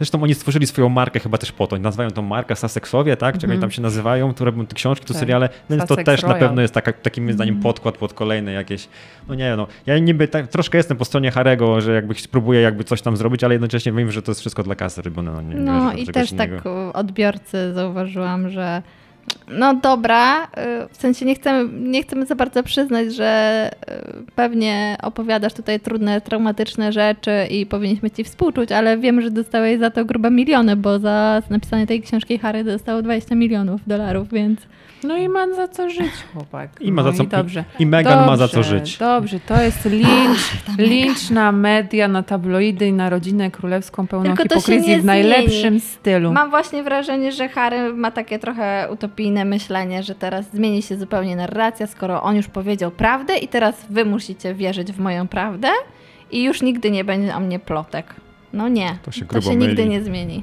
Zresztą oni stworzyli swoją markę chyba też po to. Nazywają tą markę Sussexowie, tak? Czy jak oni tam się nazywają, tu robią te książki, tu Tak. seriale, więc to Sussex też na Royal. pewno jest taka, taki moim zdaniem podkład pod kolejne jakieś. No nie no. Ja niby tak, troszkę jestem po stronie Harego, że jakby spróbuję jakby coś tam zrobić, ale jednocześnie wiem, że to jest wszystko dla kasy robione. No, nie, No i też tak innego. u odbiorcy zauważyłam, że no dobra, y, w sensie nie chcemy, nie chcemy za bardzo przyznać, że y, pewnie opowiadasz tutaj trudne, traumatyczne rzeczy i powinniśmy ci współczuć, ale wiem, że dostałeś za to grube miliony, bo za napisanie tej książki Harry dostał 20 milionów dolarów, więc No i ma za co żyć, chłopak. I ma no za co- I dobrze. I Meghan ma za co Dobrze, żyć. Dobrze, to jest lincz, lincz na media, na tabloidy i na rodzinę królewską pełną Tylko hipokryzji w najlepszym zmieni. stylu. mam właśnie wrażenie, że Harry ma takie trochę utopijne myślenie, że teraz zmieni się zupełnie narracja, skoro on już powiedział prawdę i teraz wy musicie wierzyć w moją prawdę i już nigdy nie będzie o mnie plotek. No nie, To się to się nigdy nie zmieni.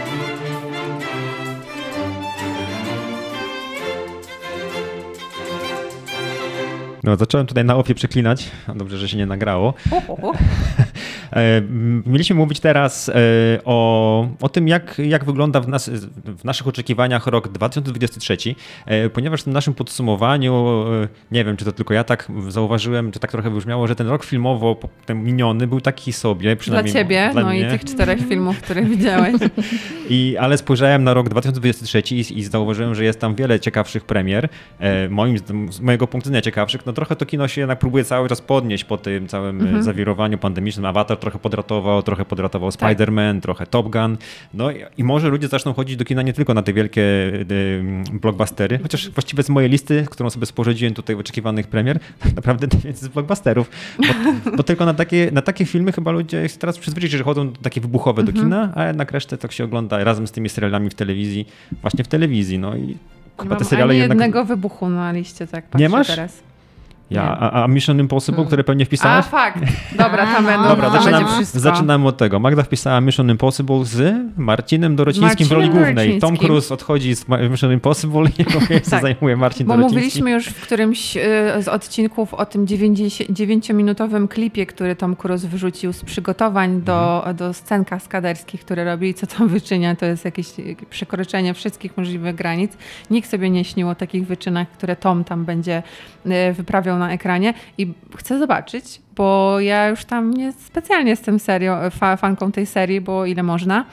No, zacząłem tutaj na ofie przeklinać. Dobrze, że się nie nagrało. E, Mieliśmy mówić teraz e, o, o tym, jak, jak wygląda w, nas, w naszych oczekiwaniach rok 2023, e, ponieważ w tym naszym podsumowaniu, nie wiem, czy to tylko ja tak zauważyłem, czy tak trochę wybrzmiało, że ten rok filmowo ten miniony był taki sobie, Dla przynajmniej ciebie, dla no mnie. i tych czterech filmów, które widziałeś. I, ale spojrzałem na rok 2023 i, i zauważyłem, że jest tam wiele ciekawszych premier. Moim, z mojego punktu widzenia ciekawszych. No trochę to kino się jednak próbuje cały czas podnieść po tym całym Mhm. e, zawirowaniu pandemicznym. Avatar trochę podratował, trochę podratował Tak. Spider-Man, trochę Top Gun. No i, i może ludzie zaczną chodzić do kina nie tylko na te wielkie e, blockbustery, chociaż właściwie z mojej listy, którą sobie sporządziłem tutaj oczekiwanych premier, tak naprawdę najwięcej z blockbusterów. Bo, bo tylko na takie, na takie filmy chyba ludzie się teraz przyzwyczaili, że chodzą takie wybuchowe Mhm. do kina, a jednak resztę tak się ogląda razem z tymi serialami w telewizji, właśnie w telewizji. No i Nie chyba mam te seriale ani jednak... jednego wybuchu na liście, tak patrzę Nie masz? teraz. Ja, a, a Mission Impossible, Mm. które pewnie A, wpisałaś? fakt. Dobra, tam A, będą, no. Dobra, będzie wszystko. zaczynamy od tego. Magda wpisała Mission Impossible z Marcinem Dorocińskim w roli Marcinem głównej. Tom. Cruise odchodzi z Mission Impossible i jego miejsce Tak. zajmuje Marcin Bo Dorociński. mówiliśmy już w którymś y, z odcinków o tym 9-minutowym klipie, który Tom Cruise wyrzucił z przygotowań do, Mhm. do scen kaskaderskich, które robi i co tam wyczynia, to jest jakieś y, przekroczenie wszystkich możliwych granic. Nikt sobie nie śnił o takich wyczynach, które Tom tam będzie y, wyprawiał na ekranie i chcę zobaczyć, bo ja już tam nie specjalnie jestem serio, fa, fanką tej serii, bo ile można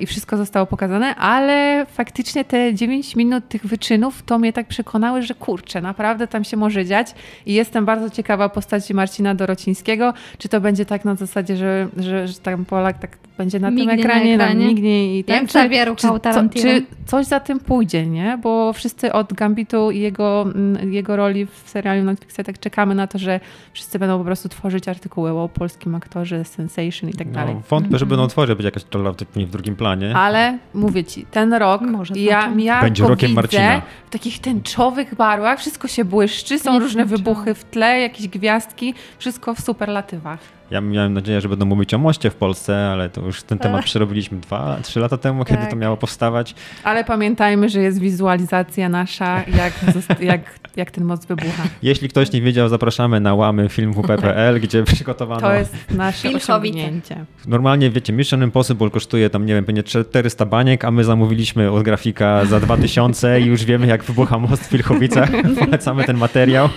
i wszystko zostało pokazane, ale faktycznie te 9 minut tych wyczynów to mnie tak przekonały, że kurczę, naprawdę tam się może dziać i jestem bardzo ciekawa postaci Marcina Dorocińskiego, czy to będzie tak na zasadzie, że, że, że tam Polak tak będzie na Mignie tym na ekranie, tam ekranie. mignie i tak. Jak Xavier Ruchał co, czy coś za tym pójdzie, nie? Bo wszyscy od Gambitu i jego, mm, jego roli w serialu Netflixa tak czekamy na to, że wszyscy będą po prostu tworzyć artykuły o polskim aktorze, sensation i tak dalej. No, wątpię, żeby Mhm. na otworze być jakaś rola w, w drugim planie. Ale mówię ci, ten rok, Może ja, ja Będzie rokiem widzę Marcina. w takich tęczowych barwach, wszystko się błyszczy, są Nie różne wybuchy w tle, jakieś gwiazdki, wszystko w superlatywach. Ja miałem nadzieję, że będą mówić o moście w Polsce, ale to już ten temat przerobiliśmy dwa, trzy lata temu, kiedy Tak. to miało powstawać. Ale pamiętajmy, że jest wizualizacja nasza, jak, jak, jak ten most wybucha. Jeśli ktoś nie wiedział, zapraszamy na łamy filmwp.pl, gdzie przygotowano... To jest nasze Wilkowice. osiągnięcie. Normalnie, wiecie, Mission Impossible kosztuje tam, nie wiem, pewnie 400 baniek, a my zamówiliśmy od grafika za 2000 i już wiemy, jak wybucha most w Wilchowicach. Polecamy ten materiał.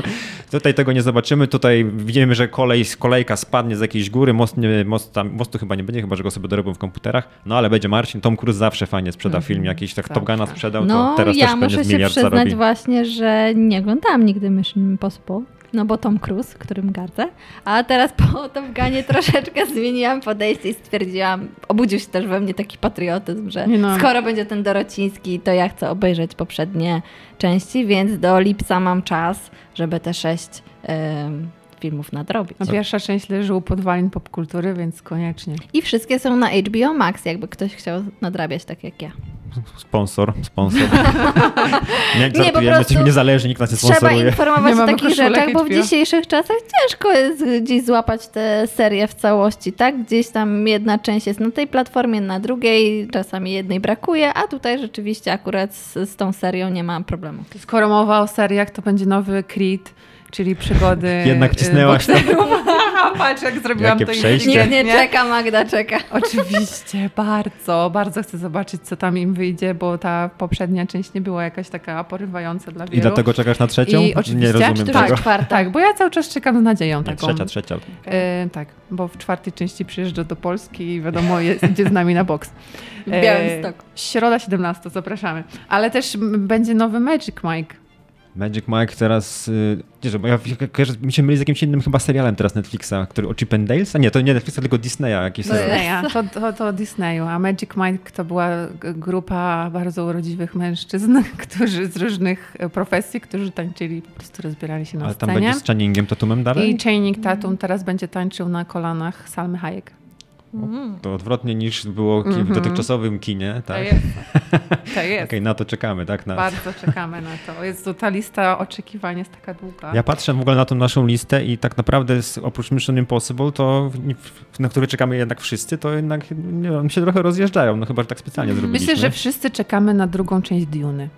Tutaj tego nie zobaczymy. Tutaj widzimy, że kolej, kolejka spadnie z jakiejś góry. Most, nie, most tam, mostu chyba nie będzie, chyba że go sobie dorobią w komputerach. No ale będzie Marcin. Tom Cruise zawsze fajnie sprzeda Mhm. film. Jakiś tak. Top Guna sprzedał, to No, teraz ja też pewnie muszę z się miliard przyznać zarobi. właśnie, że nie oglądałam nigdy Mission Impossible. No bo Tom Cruise, którym gardzę. A teraz po Top Gunie troszeczkę zmieniłam podejście i stwierdziłam, obudził się też we mnie taki patriotyzm, że no. skoro będzie ten Dorociński, to ja chcę obejrzeć poprzednie części, więc do lipca mam czas, żeby te sześć em, filmów nadrobić. No, pierwsza część leży u podwalin popkultury, więc koniecznie. I wszystkie są na HBO Max, jakby ktoś chciał nadrabiać tak jak ja. Sponsor, sponsor. nie, po żartujemy, prostu jesteśmy niezależni, nikt nas nie Trzeba sponsoruje. informować Nie o takich rzeczach, bo w dzisiejszych czasach ciężko jest gdzieś złapać tę serię w całości, tak? Gdzieś tam jedna część jest na tej platformie, na drugiej, czasami jednej brakuje, a tutaj rzeczywiście akurat z, z tą serią nie ma problemu. Skoro mowa o seriach, to będzie nowy Creed, czyli przygody. Jednak y, wcisnęłaś to. Patrz, jak zrobiłam Jakie to przejście. Nikt inteligentnie. nie czeka, Magda czeka. Oczywiście, bardzo, bardzo chcę zobaczyć, co tam im wyjdzie, bo ta poprzednia część nie była jakaś taka porywająca dla wielu. I dlatego czekasz na trzecią? I nie oczywiście, rozumiem Czy to tego. czwarta? Tak, bo ja cały czas czekam z nadzieją Nie, taką. trzecia, trzecia. E, tak, bo w czwartej części przyjeżdża do Polski i wiadomo, jest, idzie z nami na boks. W Białymstoku. Środa 17, zapraszamy. Ale też będzie nowy Magic Mike. Magic Mike teraz, y, nie, że bo ja kojarzę, mi się myli z jakimś innym chyba serialem teraz Netflixa, który o Chip and Dales? A nie, to nie Netflixa, tylko Disneya jakiś serial. Disneya, to, to, to Disneyu, a Magic Mike to była grupa bardzo urodziwych mężczyzn, którzy z różnych e, profesji, którzy tańczyli, po prostu rozbierali się na Ale tam scenie. będzie z Channingiem Tatumem dalej? I Channing Tatum teraz będzie tańczył na kolanach Salmy Hayek. Mm. To odwrotnie niż było w Mhm. dotychczasowym kinie, tak? To jest. To jest. Okej, na to czekamy, tak? Na... Bardzo czekamy na to. Jest to ta lista oczekiwań jest taka długa. Ja patrzę w ogóle na tą naszą listę i tak naprawdę oprócz Mission Impossible, to na który czekamy jednak wszyscy, to jednak nie się trochę rozjeżdżają, no chyba, że tak specjalnie zrobiliśmy. Myślę, że wszyscy czekamy na drugą część Duny.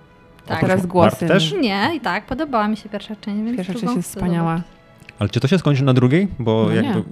Tak. Teraz głosy. też? Nie, i tak, podobała mi się pierwsza część, więc Pierwsza część jest wspaniała. Ale czy to się skończy na drugiej? Bo No jakby...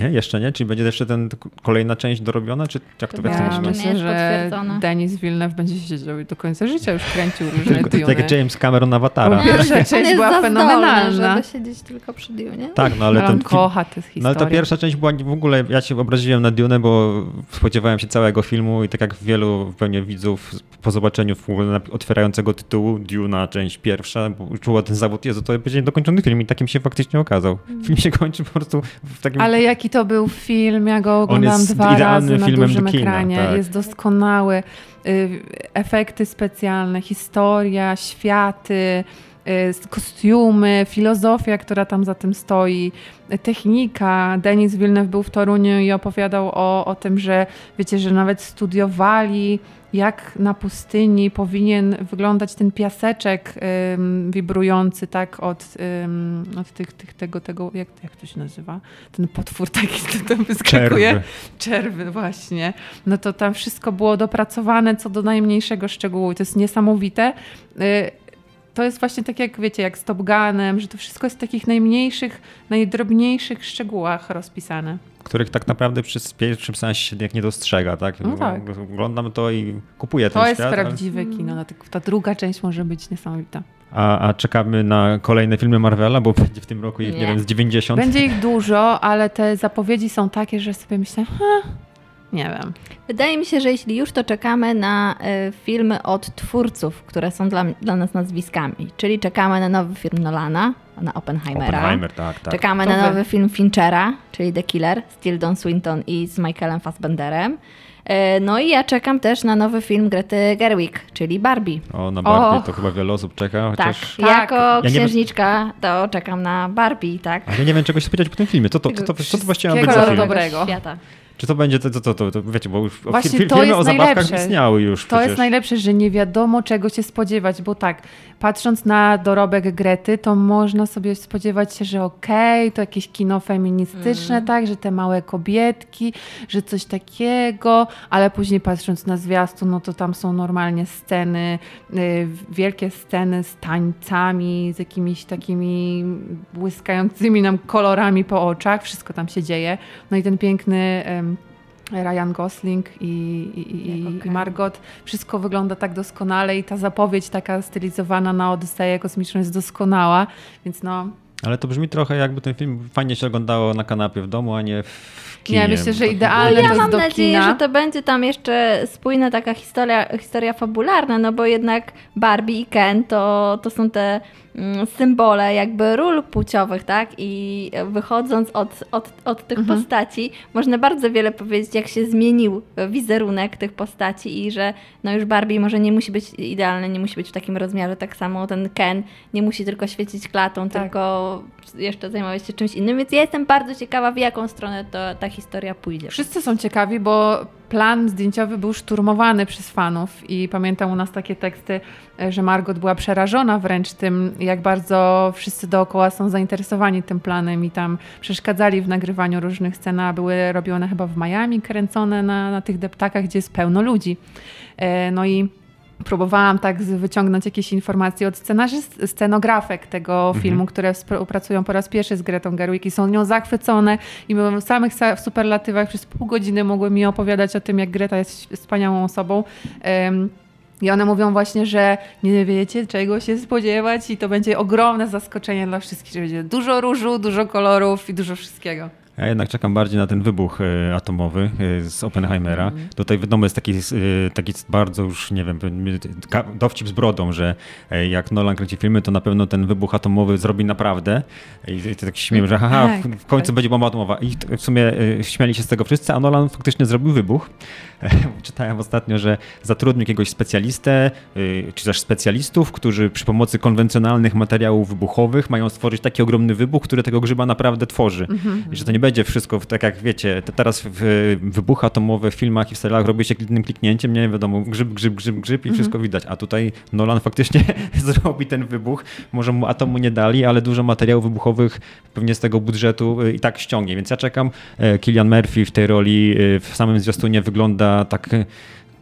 nie. Jeszcze nie? Czyli będzie jeszcze ten kolejna część dorobiona, czy jak to Ja myślę, jest że potwierdzone. Denis Villeneuve będzie siedział i do końca życia już kręcił różne Tak Duny. jak James Cameron Awatara. Bo Pierwsza On część jest była fenomenalna. żeby siedzieć tylko przy Dune. Tak, no ale Ale ten kocha te historie. No ale ta pierwsza część była w ogóle, ja się obraziłem na Dune, bo spodziewałem się całego filmu i tak jak wielu pewnie widzów po zobaczeniu w ogóle otwierającego tytułu Duna, część pierwsza, bo czuło ten zawód, Jezu, to będzie niedokończony film i takim się faktycznie okazał. Film się kończy po prostu w takim... Ale jaki to był film, ja go oglądałam dwa razy na dużym kina, ekranie. tak. Jest doskonały. Y, Efekty specjalne, historia, światy, kostiumy, filozofia, która tam za tym stoi, y, technika. Denis Villeneuve był w Toruniu i opowiadał o, o tym, że wiecie, że nawet studiowali jak na pustyni powinien wyglądać ten piaseczek ym, wibrujący tak od, ym, od tych, tych, tego, tego jak, jak to się nazywa? Ten potwór taki, co tam wyskakuje. Czerwy. Czerwy, właśnie. No to tam wszystko było dopracowane co do najmniejszego szczegółu i to jest niesamowite. Y, To jest właśnie tak jak, wiecie, jak z Top Gunem, że to wszystko jest w takich najmniejszych, najdrobniejszych szczegółach rozpisane. których tak naprawdę przy pierwszym sensie się jak nie dostrzega, tak? No tak. Oglądam to i kupuję To ten jest świat. ale- prawdziwe kino, dlatego ta druga część może być niesamowita. A, a czekamy na kolejne filmy Marvela, bo będzie w tym roku ich, nie, Nie. wiem, z 90. Będzie ich dużo, ale te zapowiedzi są takie, że sobie myślę, ha, nie wiem. Wydaje mi się, że jeśli już, to czekamy na y, filmy od twórców, które są dla, dla nas nazwiskami. Czyli czekamy na nowy film Nolana, na Oppenheimera. Oppenheimer, tak, tak. Czekamy To na wy. nowy film Finchera, czyli The Killer, z Tildą Swinton i z Michaelem Fassbenderem. Y, No i ja czekam też na nowy film Grety Gerwig, czyli Barbie. O, na Barbie Och. to chyba wiele osób czeka, Tak, chociaż... Tak. jako Ja nie wiem- księżniczka to czekam na Barbie, tak? Ale ja nie wiem, czego się spodziewać po tym filmie. Co to, co to, co to właściwie ma być za film? dobrego. Świata. Czy to będzie, to, to, to, to, to wiecie, bo już Właśnie fil, to filmy jest o zabawkach najlepsze. istniały już To przecież. jest najlepsze, że nie wiadomo czego się spodziewać, bo tak, patrząc na dorobek Grety, to można sobie spodziewać się, że okej, to jakieś kino feministyczne, Mm. tak, że te małe kobietki, że coś takiego, ale później patrząc na zwiastun, no to tam są normalnie sceny, y, wielkie sceny z tańcami, z jakimiś takimi błyskającymi nam kolorami po oczach, wszystko tam się dzieje. No i ten piękny... em, Ryan Gosling i, i, i, Jako i. Margot. Wszystko wygląda tak doskonale i ta zapowiedź taka stylizowana na Odyseję kosmiczną jest doskonała, więc no... Ale to brzmi trochę jakby ten film fajnie się oglądało na kanapie w domu, a nie w kinie. Nie, myślę, że idealne ja to jest mam do nadzieję, kina. że to będzie tam jeszcze spójna taka historia, historia fabularna, no bo jednak Barbie i Ken to, to są te symbole jakby ról płciowych, tak? I wychodząc od, od, od tych Mhm. postaci, można bardzo wiele powiedzieć, jak się zmienił wizerunek tych postaci i że no już Barbie może nie musi być idealny, nie musi być w takim rozmiarze, tak samo ten Ken nie musi tylko świecić klatą, Tak. tylko jeszcze zajmować się czymś innym, więc ja jestem bardzo ciekawa, w jaką stronę to, ta historia pójdzie. Wszyscy są ciekawi, bo plan zdjęciowy był szturmowany przez fanów i pamiętam u nas takie teksty, e, że Margot była przerażona wręcz tym, jak bardzo wszyscy dookoła są zainteresowani tym planem i tam przeszkadzali w nagrywaniu różnych scen, a były robione chyba w Miami, kręcone na, na tych deptakach, gdzie jest pełno ludzi. E, No i próbowałam tak wyciągnąć jakieś informacje od scenografek tego filmu, które współpracują po raz pierwszy z Gretą Gerwig i są nią zachwycone i mówią w samych sa- superlatywach przez pół godziny mogły mi opowiadać o tym, jak Greta jest wspaniałą osobą. Em, I one mówią właśnie, że nie wiecie czego się spodziewać i to będzie ogromne zaskoczenie dla wszystkich, że będzie dużo różu, dużo kolorów i dużo wszystkiego. Ja jednak czekam bardziej na ten wybuch e, atomowy e, z Oppenheimera. Mm. Tutaj wiadomo jest taki, e, taki bardzo już, nie wiem, dowcip z brodą, że jak Nolan kręci filmy, to na pewno ten wybuch atomowy zrobi naprawdę. I, i tak śmieją, że haha, w, tak, końcu tak. będzie bomba atomowa. I w sumie śmiali się z tego wszyscy, a Nolan faktycznie zrobił wybuch. Czytałem ostatnio, że zatrudnił jakiegoś specjalistę, czy też specjalistów, którzy przy pomocy konwencjonalnych materiałów wybuchowych mają stworzyć taki ogromny wybuch, który tego grzyba naprawdę tworzy. Mm -hmm. I że to nie będzie wszystko tak jak wiecie, teraz w wybuchy atomowe w filmach i w serialach robi się jednym kliknięciem, nie wiadomo, grzyb, grzyb, grzyb, grzyb i -hmm. wszystko widać. A tutaj Nolan faktycznie zrobi ten wybuch. Może mu atomu nie dali, ale dużo materiałów wybuchowych pewnie z tego budżetu y, i tak ściągnie. Więc ja czekam. Kilian e, Murphy w tej roli y, w samym zwiastunie wygląda tak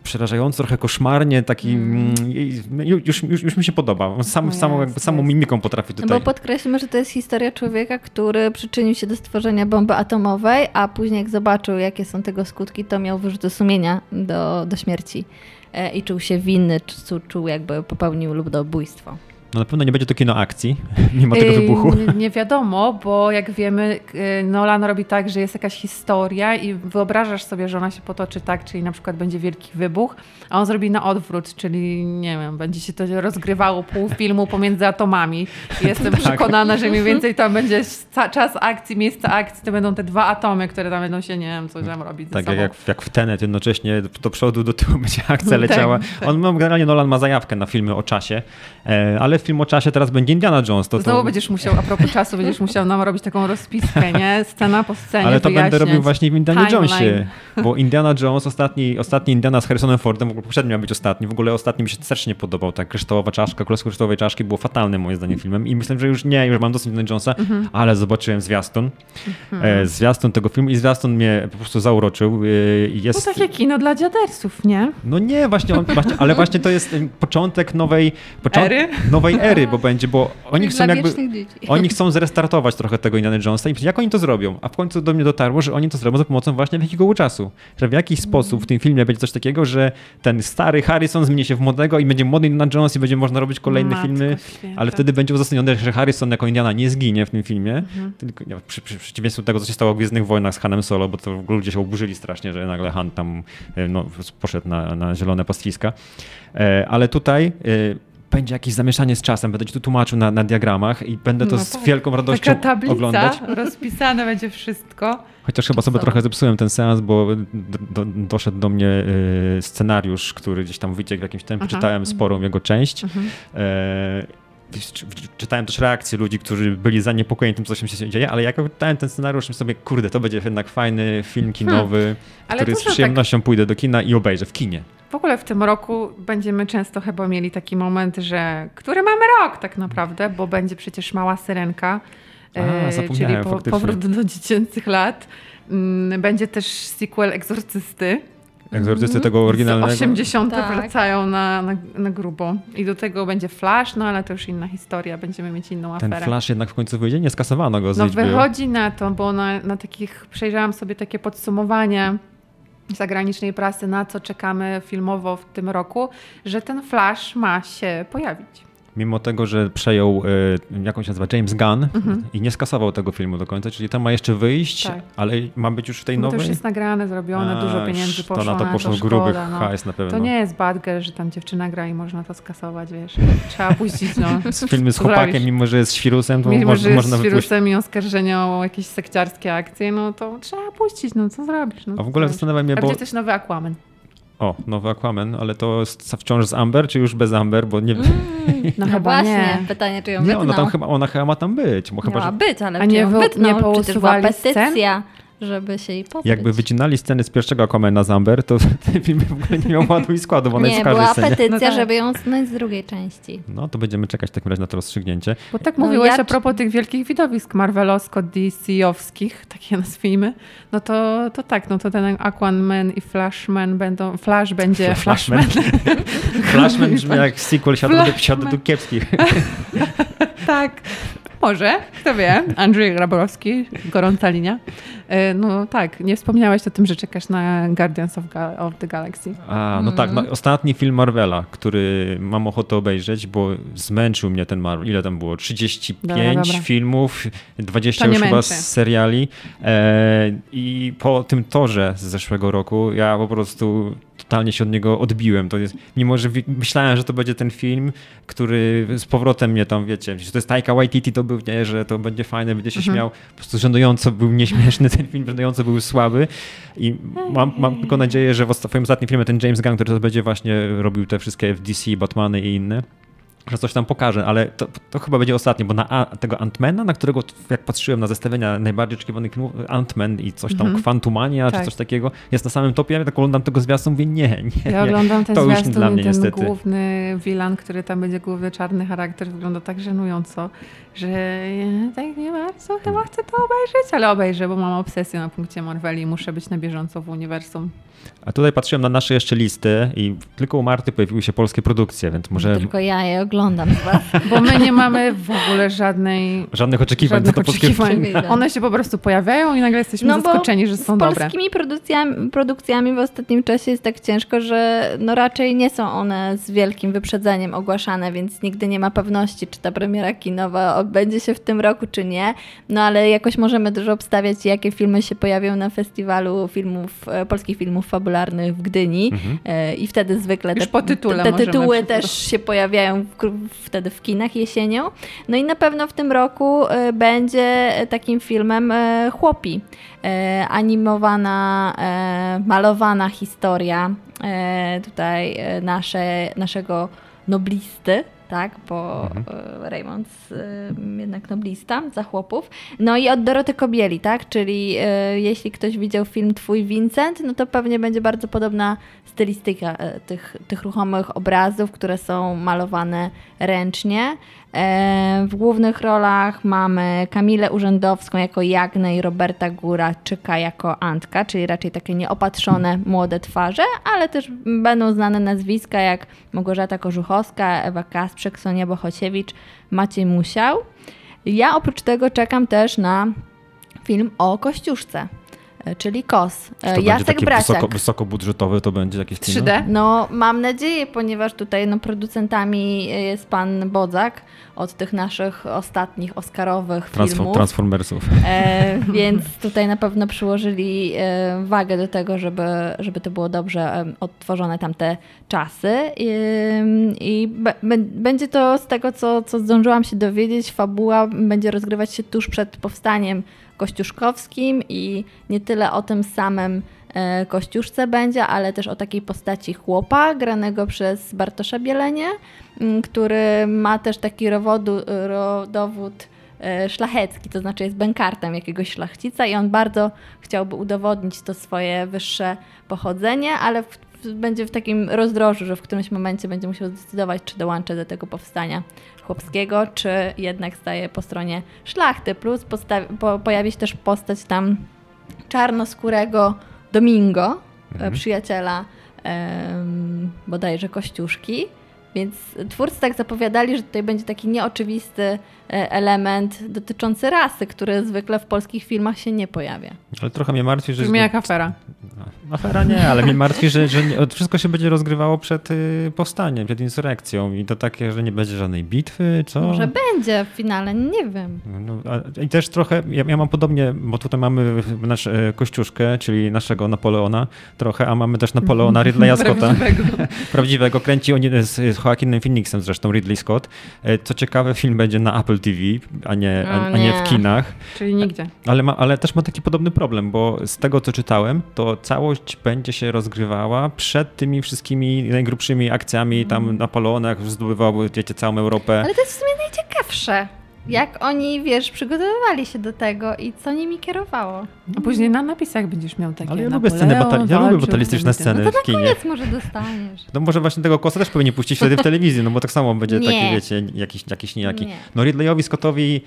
przerażająco, trochę koszmarnie, taki mm. mm już, już, już mi się podoba. Sam, yes, samą, jakby, samą mimiką potrafi tutaj. No bo podkreślmy, że to jest historia człowieka, który przyczynił się do stworzenia bomby atomowej, a później jak zobaczył, jakie są tego skutki, to miał wyrzuty sumienia do, do śmierci e, i czuł się winny, czuł, czuł jakby popełnił ludobójstwo. No na pewno nie będzie to kino akcji, mimo tego wybuchu. Nie, nie, wiadomo, bo jak wiemy, y, Nolan robi tak, że jest jakaś historia i wyobrażasz sobie, że ona się potoczy tak, czyli na przykład będzie wielki wybuch, a on zrobi na odwrót, czyli nie wiem, będzie się to rozgrywało pół filmu pomiędzy atomami. Jestem tak. przekonana, że mniej więcej tam będzie czas akcji, miejsce akcji, to będą te dwa atomy, które tam będą się, nie wiem, coś tam robić Tak jak, jak w Tenet jednocześnie do przodu, do tyłu będzie akcja tak, leciała. Tak, On, generalnie Nolan ma zajawkę na filmy o czasie, e, ale film o czasie teraz będzie Indiana Jones. To, Znowu to... będziesz musiał, a propos czasu, będziesz musiał nam robić taką rozpiskę, nie? Scena po scenie Ale to wyjaśniać. będę robił właśnie w Indiana Jonesie, bo Indiana Jones, ostatni, ostatni Indiana z Harrisonem Fordem, w ogóle poprzedni miał być ostatni, w ogóle ostatni mi się strasznie podobał, ta kryształowa czaszka, Królestwo Kryształowej Czaszki było fatalnym moim zdaniem filmem i myślę, że już nie, już mam dosyć Indiana Jonesa, mhm. ale zobaczyłem zwiastun, mhm. e, zwiastun tego filmu i zwiastun mnie po prostu zauroczył. E, jest... No takie kino dla dziadersów, nie? No nie, właśnie, on, właśnie ale właśnie to jest początek nowej, początek, ery? Nowej ery, bo będzie, bo oni chcą jakby, oni chcą zrestartować trochę tego Indiana Jonesa i jak oni to zrobią? A w końcu do mnie dotarło, że oni to zrobią za pomocą właśnie wielkiego czasu. Że w jakiś mm. sposób w tym filmie będzie coś takiego, że ten stary Harrison zmieni się w młodego i będzie młody Indiana Jones i będzie można robić kolejne Matko filmy, święta. ale wtedy będzie uzasadnione, że Harrison jako Indiana nie zginie w tym filmie, mhm. tylko przy, przy, przeciwieństwie tego, co się stało w Gwiezdnych Wojnach z Hanem Solo, bo to ludzie się oburzyli strasznie, że nagle Han tam e, no, poszedł na, na zielone pastwiska. E, ale tutaj e, będzie jakieś zamieszanie z czasem, będę ci tu tłumaczył na, na diagramach i będę to no, z tak. wielką radością Taka tablica, oglądać. rozpisane będzie wszystko. Chociaż chyba sobie trochę zepsułem ten seans, bo do, doszedł do mnie y, scenariusz, który gdzieś tam wyciekł w jakimś tempie, Aha. czytałem sporą jego część. Mhm. E, czytałem też reakcje ludzi, którzy byli zaniepokojeni tym, co się dzieje, ale jak czytałem ten scenariusz, sobie, kurde, to będzie jednak fajny film kinowy, hmm. który z tak przyjemnością tak... pójdę do kina i obejrzę w kinie. W ogóle w tym roku będziemy często chyba mieli taki moment, że który mamy rok tak naprawdę, bo będzie przecież Mała Syrenka, A, e, czyli po, powrót do dziecięcych lat. Mm, będzie też sequel Egzorcysty. Egzorcysty tego oryginalnego. Z 80. Tak. wracają na, na, na, grubo. I do tego będzie Flash, no ale to już inna historia, będziemy mieć inną aferę. Ten Flash jednak w końcu wyjdzie? Nie skasowano go z No wychodzi na to, bo na, na takich, przejrzałam sobie takie podsumowania zagranicznej prasy, na co czekamy filmowo w tym roku, że ten Flash ma się pojawić mimo tego, że przejął y, jakąś nazwę James Gunn mhm. i nie skasował tego filmu do końca, czyli tam ma jeszcze wyjść, tak. ale ma być już w tej no nowej. To już jest nagrane, zrobione, A, dużo pieniędzy poszło to na to poszło na to gruby no. hajs na pewno. To nie jest bad girl, że tam dziewczyna gra i można to skasować, wiesz. Trzeba puścić, no. Filmy z chłopakiem, mimo że jest świrusem, to mimo, że jest świrusem i oskarżenia o jakieś sekciarskie akcje, no to trzeba puścić, no co zrobisz? No, A w ogóle zastanawiam się, bo... A gdzie też nowy Aquaman? O, nowy Aquaman, ale to wciąż z Amber, czy już bez Amber, bo nie wiem. Mm, no, chyba właśnie, nie. pytanie, czy ją nie, ona, tam chyba, ona chyba ma tam być. Bo Miała chyba, że... być, ale A nie, ją wytnął, nie przecież była petycja żeby się jej pozbyć. Jakby wycinali sceny z pierwszego Aquamana z Amber, to ten film w ogóle nie miał ładu i składu, bo ona nie, jest w była scenie. petycja, no tak. żeby ją znać z drugiej części. No to będziemy czekać w takim razie na to rozstrzygnięcie. Bo tak no, mówiłeś ja... a propos tych wielkich widowisk Marvelowsko-DC-owskich, takie nazwijmy, no to, to tak, no to ten Aquaman i Flashman będą, Flash będzie Flashman. Flashman, Flashman brzmi jak sequel Siadł do Kiepskich. tak. Może, kto wie. Andrzej Graborowski, gorąca linia. E, no tak, nie wspomniałeś o tym, że czekasz na Guardians of, Ga of the Galaxy. A, no tak, no, ostatni film Marvela, który mam ochotę obejrzeć, bo zmęczył mnie ten Marvel. Ile tam było? 35 Dobra, dobra. filmów, 20 To nie już chyba męczy. seriali. E, I po tym torze z zeszłego roku ja po prostu totalnie się od niego odbiłem. To jest, mimo, że myślałem, że to będzie ten film, który z powrotem mnie tam, wiecie, że to jest Taika Waititi, to był, nie, że to będzie fajne, będzie się Mhm. śmiał. Po prostu żenująco był nieśmieszny ten film, żenująco był słaby i mam, mam tylko nadzieję, że w swoim ostatnim filmie ten James Gunn, który to będzie właśnie robił te wszystkie w DC, Batmany i inne, że coś tam pokaże, ale to, to chyba będzie ostatnie, bo na A, tego Antmana, na którego jak patrzyłem na zestawienia najbardziej oczekiwanych filmów, Antman i coś tam, Mhm. Quantumania Tak. czy coś takiego, jest na samym topie, ja tak oglądam tego zwiastu, mówię nie, nie, Ja nie. oglądam ten to już zwiastun dla mnie ten niestety. główny wilan, który tam będzie główny czarny charakter, wygląda tak żenująco, że ja tak nie bardzo chyba chcę to obejrzeć, ale obejrzę, bo mam obsesję na punkcie Marveli i muszę być na bieżąco w uniwersum. A tutaj patrzyłem na nasze jeszcze listy i tylko u Marty pojawiły się polskie produkcje, więc może Tylko ja je oglądam z was. Bo my nie mamy w ogóle żadnej... żadnych oczekiwań Żadnych oczekiwań. filmy. One się po prostu pojawiają i nagle jesteśmy No zaskoczeni, że są z dobre. polskimi produkcjami, produkcjami w ostatnim czasie jest tak ciężko, że no raczej nie są one z wielkim wyprzedzeniem ogłaszane, więc nigdy nie ma pewności, czy ta premiera kinowa odbędzie się w tym roku, czy nie. No ale jakoś możemy też obstawiać, jakie filmy się pojawią na festiwalu filmów, e, polskich filmów fabularnych w Gdyni. Mhm. E, I wtedy zwykle Już te, po tytule te, te tytuły też się pojawiają w, wtedy w kinach jesienią. No i na pewno w tym roku e, będzie takim filmem e, Chłopi. E, Animowana, malowana historia tutaj nasze, naszego noblisty. Tak, bo Mhm. e, Raymond jednak noblista za chłopów. No i od Doroty Kobieli, tak? Czyli e, jeśli ktoś widział film Twój Vincent, no to pewnie będzie bardzo podobna stylistyka e, tych, tych ruchomych obrazów, które są malowane ręcznie. E, w głównych rolach mamy Kamilę Urzędowską jako Jagnę i Roberta Góraczyka jako Antka, czyli raczej takie nieopatrzone młode twarze, ale też będą znane nazwiska jak Małgorzata Korzuchowska, Ewa Kasprzek, Sonia Bohosiewicz, Maciej Musiał. Ja oprócz tego czekam też na film o Kościuszce, czyli KOS. To E, będzie Jacek taki Brasiak. wysoko, wysokobudżetowy, to będzie jakieś kino? 3D? No, mam nadzieję, ponieważ tutaj no, producentami jest pan Bodzak od tych naszych ostatnich Oscarowych Transfo- filmów. Transformersów. E, więc tutaj na pewno przyłożyli e, wagę do tego, żeby, żeby to było dobrze e, odtworzone tamte czasy. I, i będzie to z tego, co, co zdążyłam się dowiedzieć, fabuła będzie rozgrywać się tuż przed powstaniem kościuszkowskim i nie tyle o tym samym e, Kościuszce będzie, ale też o takiej postaci chłopa, granego przez Bartosza Bielenie, który ma też taki rowodu, e, szlachecki, to znaczy jest bękartem jakiegoś szlachcica i on bardzo chciałby udowodnić to swoje wyższe pochodzenie, ale w, będzie w takim rozdrożu, że w którymś momencie będzie musiał zdecydować, czy dołączy do tego powstania chłopskiego, czy jednak staje po stronie szlachty. Plus postawi, po, pojawi się też postać tam czarnoskórego Domingo, Mhm. e, przyjaciela em, bodajże Kościuszki. Więc twórcy tak zapowiadali, że tutaj będzie taki nieoczywisty element dotyczący rasy, który zwykle w polskich filmach się nie pojawia. Ale trochę mnie martwi, że... Brzmi jak afera. Afera nie, ale mnie martwi, że, że nie, wszystko się będzie rozgrywało przed y, powstaniem, przed insurrekcją i to takie, że nie będzie żadnej bitwy, co? Może będzie w finale, nie wiem. No, a, I też trochę, ja, ja mam podobnie, bo tutaj mamy nasz e, Kościuszkę, czyli naszego Napoleona trochę, a mamy też Napoleona Ridleya Scotta. Prawdziwego. Prawdziwego. Kręci on z, z Joaquinem Phoenixem zresztą, Ridley Scott. E, Co ciekawe, film będzie na Apple TV, a nie, a, O a nie w kinach. Czyli nigdzie. Ale, ma, ale też ma taki podobny problem, bo z tego co czytałem, to całość będzie się rozgrywała przed tymi wszystkimi najgrubszymi akcjami tam Napoleona, jak już zdobywały, wiecie, całą Europę. Ale to jest w sumie najciekawsze. Jak oni, wiesz, przygotowywali się do tego i co nimi kierowało. A później na napisach będziesz miał takie Ale ja lubię sceny, Napoleon bata- ja lubię batalistyczne sceny No to w kinie. Koniec może dostaniesz. No może właśnie tego kosa też powinien puścić wtedy w telewizji, no bo tak samo będzie Nie. taki, wiecie, jakiś, jakiś niejaki. Nie. No Ridleyowi Scottowi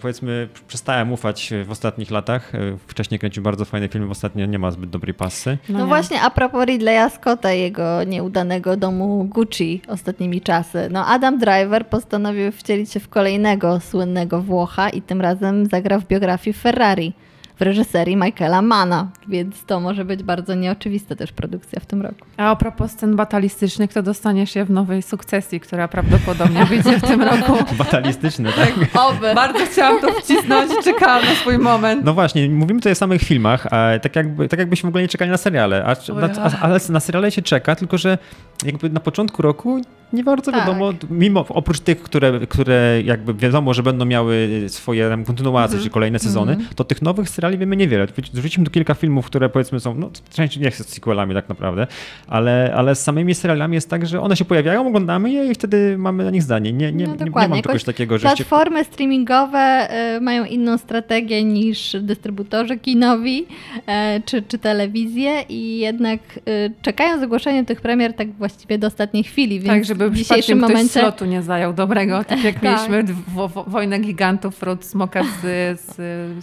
powiedzmy przestałem ufać w ostatnich latach. E, Wcześniej kręcił bardzo fajne filmy, ostatnio nie ma zbyt dobrej pasy. No, nie. właśnie, a propos Ridleya Scotta jego nieudanego domu Gucci ostatnimi czasy. No Adam Driver postanowił wcielić się w kolejnego słynnego Włocha i tym razem zagra w biografii Ferrari w reżyserii Michaela Mana, więc to może być bardzo nieoczywista też produkcja w tym roku. A a propos scen batalistycznych, to dostaniesz je w nowej sukcesji, która prawdopodobnie wyjdzie w tym roku. Batalistyczne, tak? Oby. Bardzo chciałam to wcisnąć i czekałam na swój moment. No właśnie, mówimy tutaj o samych filmach, a tak, jakby, tak jakbyśmy w ogóle nie czekali na seriale. A, na, a, ale na seriale się czeka, tylko że jakby na początku roku nie bardzo Tak. wiadomo, mimo oprócz tych, które, które jakby wiadomo, że będą miały swoje tam kontynuacje, czy kolejne sezony, to tych nowych seriali wiemy niewiele. Wrzucimy tu kilka filmów, które powiedzmy są, no część nie jest sequelami tak naprawdę, ale, ale z samymi serialami jest tak, że one się pojawiają, oglądamy je i wtedy mamy na nich zdanie. Nie, nie, No nie, mam Jakoś czegoś takiego, że się Platformy streamingowe y, mają inną strategię niż dystrybutorzy kinowi e, czy, czy telewizje i jednak y, czekają z ogłoszeniem tych premier tak właściwie do ostatniej chwili, więc Tak, żeby w dzisiejszym przypadkiem ktoś momencie slotu nie zajął dobrego, tak jak Tak. mieliśmy wo- wo- Wojnę Gigantów, Ród Smoka z, z,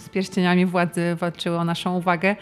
z pierścieniami władzy walczyło o naszą uwagę.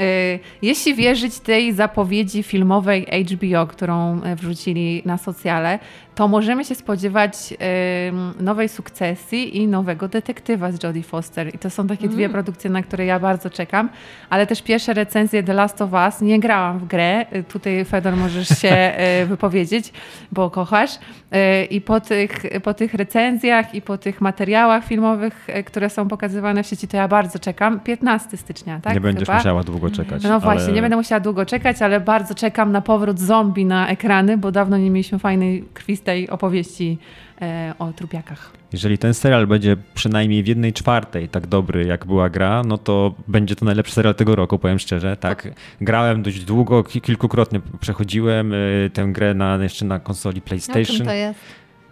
Y, Jeśli wierzyć tej zapowiedzi filmowej HBO, którą e, wrzucili na socjale, to możemy się spodziewać y, nowej sukcesji i nowego detektywa z Jodie Foster. I to są takie dwie produkcje, na które ja bardzo czekam. Ale też pierwsze recenzje The Last of Us. Nie grałam w grę. Y, Tutaj, Fedor, możesz się y, wypowiedzieć, bo kochasz. Y, I po tych, po tych recenzjach i po tych materiałach filmowych, y, które są pokazywane w sieci, to ja bardzo czekam. 15 stycznia, tak? nie będziesz Chyba? musiała długo czekać. No właśnie, ale- nie będę musiała długo czekać, ale bardzo czekam na powrót zombie na ekrany, bo dawno nie mieliśmy fajnej, krwistej opowieści e, o trupiakach. Jeżeli ten serial będzie przynajmniej w jednej czwartej tak dobry, jak była gra, no to będzie to najlepszy serial tego roku, powiem szczerze. Tak, grałem dość długo, ki- kilkukrotnie przechodziłem y, tę grę na, jeszcze na konsoli o czym PlayStation. to jest?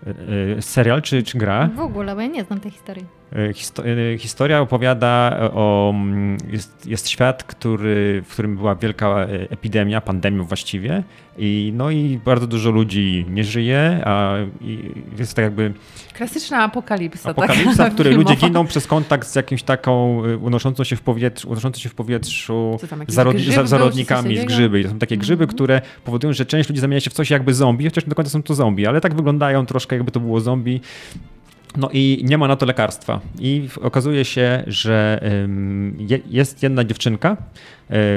Y, y, Serial czy, czy gra? W ogóle, bo ja nie znam tej historii. Y, Histo- y, historia opowiada o. mm, Jest, jest świat, który, w którym była wielka y, epidemia, pandemia właściwie. I, no i bardzo dużo ludzi nie żyje, a i jest tak jakby Klasyczna apokalipsa. apokalipsa, tak? w której ludzie giną przez kontakt z jakimś taką y, unoszącą się w powietrzu, unoszącą się w powietrzu tam, zarod- zarodnikami z grzyby. I to są takie grzyby, które powodują, że część ludzi zamienia się w coś jakby zombie, chociaż nie do końca są to zombie, ale tak wyglądają troszkę jakby to było zombie. No i nie ma na to lekarstwa. I okazuje się, że jest jedna dziewczynka, y,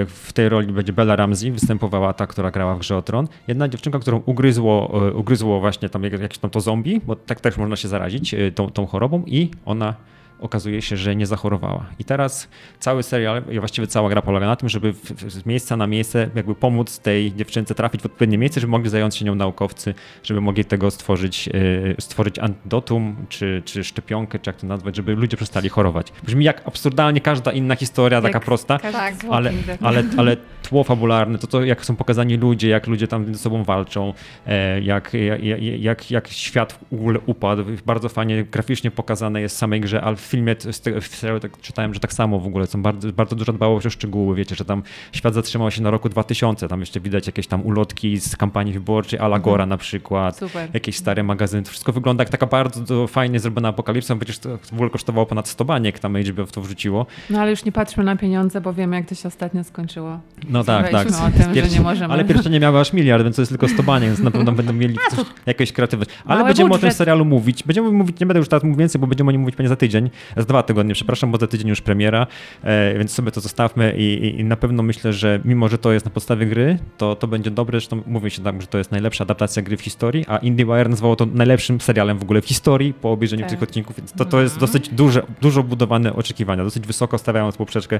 w tej roli będzie Bella Ramsey, występowała ta, która grała w Grze o Tron. Jedna dziewczynka, którą ugryzło, y, ugryzło właśnie tam jak- jakieś tam to zombie, bo tak też można się zarazić y, tą, tą chorobą i ona okazuje się, że nie zachorowała. I teraz cały serial, i właściwie cała gra polega na tym, żeby z miejsca na miejsce jakby pomóc tej dziewczynce trafić w odpowiednie miejsce, żeby mogli zająć się nią naukowcy, żeby mogli tego stworzyć, yy, stworzyć antidotum, czy, czy szczepionkę, czy jak to nazwać, żeby ludzie przestali chorować. Brzmi jak absurdalnie każda inna historia, taka Jak prosta, każdy Tak, ale, ale, ale tło fabularne, to, to jak są pokazani ludzie, jak ludzie tam ze sobą walczą, e, jak, jak, jak, jak świat w ogóle upadł. Bardzo fajnie graficznie pokazane jest w samej grze, ale w filmie, w serialu tak czytałem, że tak samo w ogóle są bardzo, bardzo dużo dbałość o szczegóły. Wiecie, że tam świat zatrzymał się na roku 2000, tam jeszcze widać jakieś tam ulotki z kampanii wyborczej, Alagora na przykład Super. jakiś stary magazyn. To wszystko wygląda jak taka bardzo fajnie zrobiona apokalipsa. Przecież to w ogóle kosztowało ponad 100 baniek, tam HBO w to wrzuciło. No ale już nie patrzmy na pieniądze, bo wiemy, jak to się ostatnio skończyło. No tak, tak. O tym, że nie możemy. Ale pierścienie miały aż miliard, więc to jest tylko 100 baniek, więc na pewno będą mieli coś, jakieś kreatywność. Ale Mały będziemy o tym budżet. serialu mówić. Będziemy mówić, nie będę już teraz mówił więcej, bo będziemy o nim mówić pewnie za tydzień, za dwa tygodnie, przepraszam, bo za tydzień już premiera, e, więc sobie to zostawmy i, i, i na pewno myślę, że mimo, że to jest na podstawie gry, to, to będzie dobre. Zresztą mówi się tam, że to jest najlepsza adaptacja gry w historii, a IndieWire nazywało to najlepszym serialem w ogóle w historii po obejrzeniu Tak. tych odcinków, więc to, to jest dosyć duże, dużo budowane oczekiwania, dosyć wysoko stawiając poprzeczkę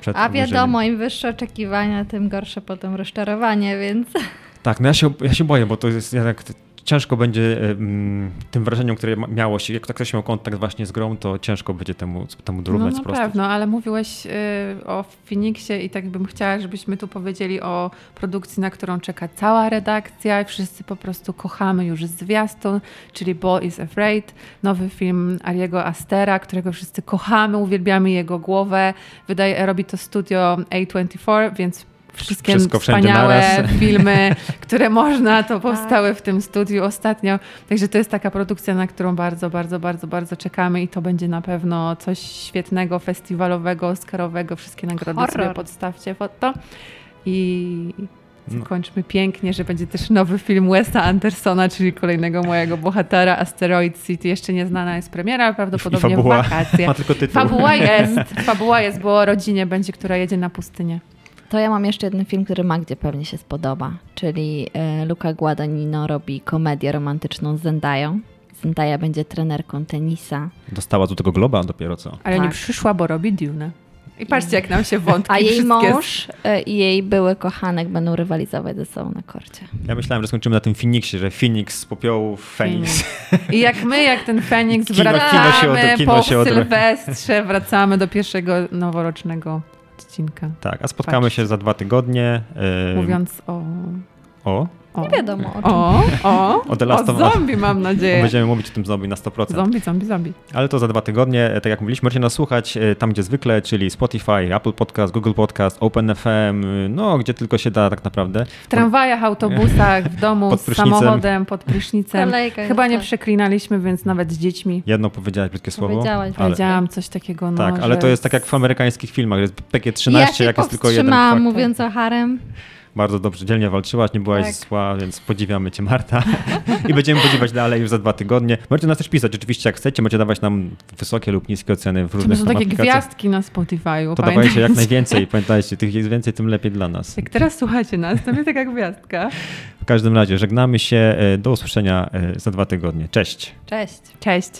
przed A obejrzeniem. wiadomo, im wyższe oczekiwania, tym gorsze potem rozczarowanie, więc Tak, no ja się, ja się boję, bo to jest jednak ciężko będzie em, tym wrażeniem, które miało się, jak ktoś miał kontakt właśnie z grą, to ciężko będzie temu, temu No dorównać na sprostać. pewno, ale mówiłeś y, o Phoenixie i tak bym chciała, żebyśmy tu powiedzieli o produkcji, na którą czeka cała redakcja i wszyscy po prostu kochamy już zwiastun, czyli Boy is Afraid, nowy film Ariego Astera, którego wszyscy kochamy, uwielbiamy jego głowę. Wydaje, robi to studio A24, więc wszystkie Wszystko wspaniałe naraz. filmy, które można, to powstały w tym studiu ostatnio. Także to jest taka produkcja, na którą bardzo, bardzo, bardzo, bardzo czekamy i to będzie na pewno coś świetnego, festiwalowego, oscarowego. Wszystkie nagrody Horror. sobie podstawcie pod to. I No. Zakończmy pięknie, że będzie też nowy film Wesa Andersona, czyli kolejnego mojego bohatera, Asteroid City. Jeszcze nie znana jest premiera, prawdopodobnie fabuła w wakacje. ma tylko tytuł. Fabuła jest, fabuła jest, bo o rodzinie będzie, która jedzie na pustynię. To ja mam jeszcze jeden film, który Magdzie pewnie się spodoba, czyli e, Luca Guadagnino robi komedię romantyczną z Zendają. Zendaya będzie trenerką tenisa, Dostała tu tego globa dopiero co. Ale Tak. nie przyszła, bo robi Dune. I patrzcie, jak nam się wątki a jej mąż e, i jej były kochanek będą rywalizować ze sobą na korcie. Ja myślałem, że skończymy na tym Finiksie, że Phoenix z popiołu Feniks. I jak my, jak ten Feniks Kino- wracamy kino się od- kino po się Sylwestrze, wracamy do pierwszego noworocznego odcinka. Tak, a spotkamy Patrzcie. się za dwa tygodnie. Yy, Mówiąc o... o, o Nie wiadomo o czym. O, o, O The Last o of zombie mam nadzieję. będziemy mówić o tym zombie na 100%. Zombie, zombie, zombie. Ale to za dwa tygodnie, e, tak jak mówiliśmy, możecie nas słuchać e, tam, gdzie zwykle, czyli Spotify, Apple Podcast, Google Podcast, OpenFM, y, no gdzie tylko się da tak naprawdę. W tramwajach, autobusach, w domu, Pod z samochodem, pod prysznicem. Kolejka Chyba nie tak. przeklinaliśmy, więc nawet z dziećmi. Jedno powiedziałeś brzydkie słowo. Powiedziałaś, ale, Powiedziałam coś takiego, no, Tak, ale to jest tak jak w amerykańskich filmach, jest PG-13, ja jak jest tylko jeden powstrzymałam fakt. mówiąc o harem. Bardzo dobrze, dzielnie walczyłaś, nie byłaś Tak. zła, więc podziwiamy cię Marta. I będziemy podziwiać dalej już za dwa tygodnie. Możecie nas też pisać, oczywiście jak chcecie, możecie dawać nam wysokie lub niskie oceny w To różnych są tam takie gwiazdki na Spotify'u. To dawajcie jak najwięcej, pamiętajcie, tych jest więcej, tym lepiej dla nas. Jak teraz słuchacie nas, to mnie taka gwiazdka. W każdym razie żegnamy się, e, do usłyszenia e, za dwa tygodnie. Cześć! Cześć. Cześć.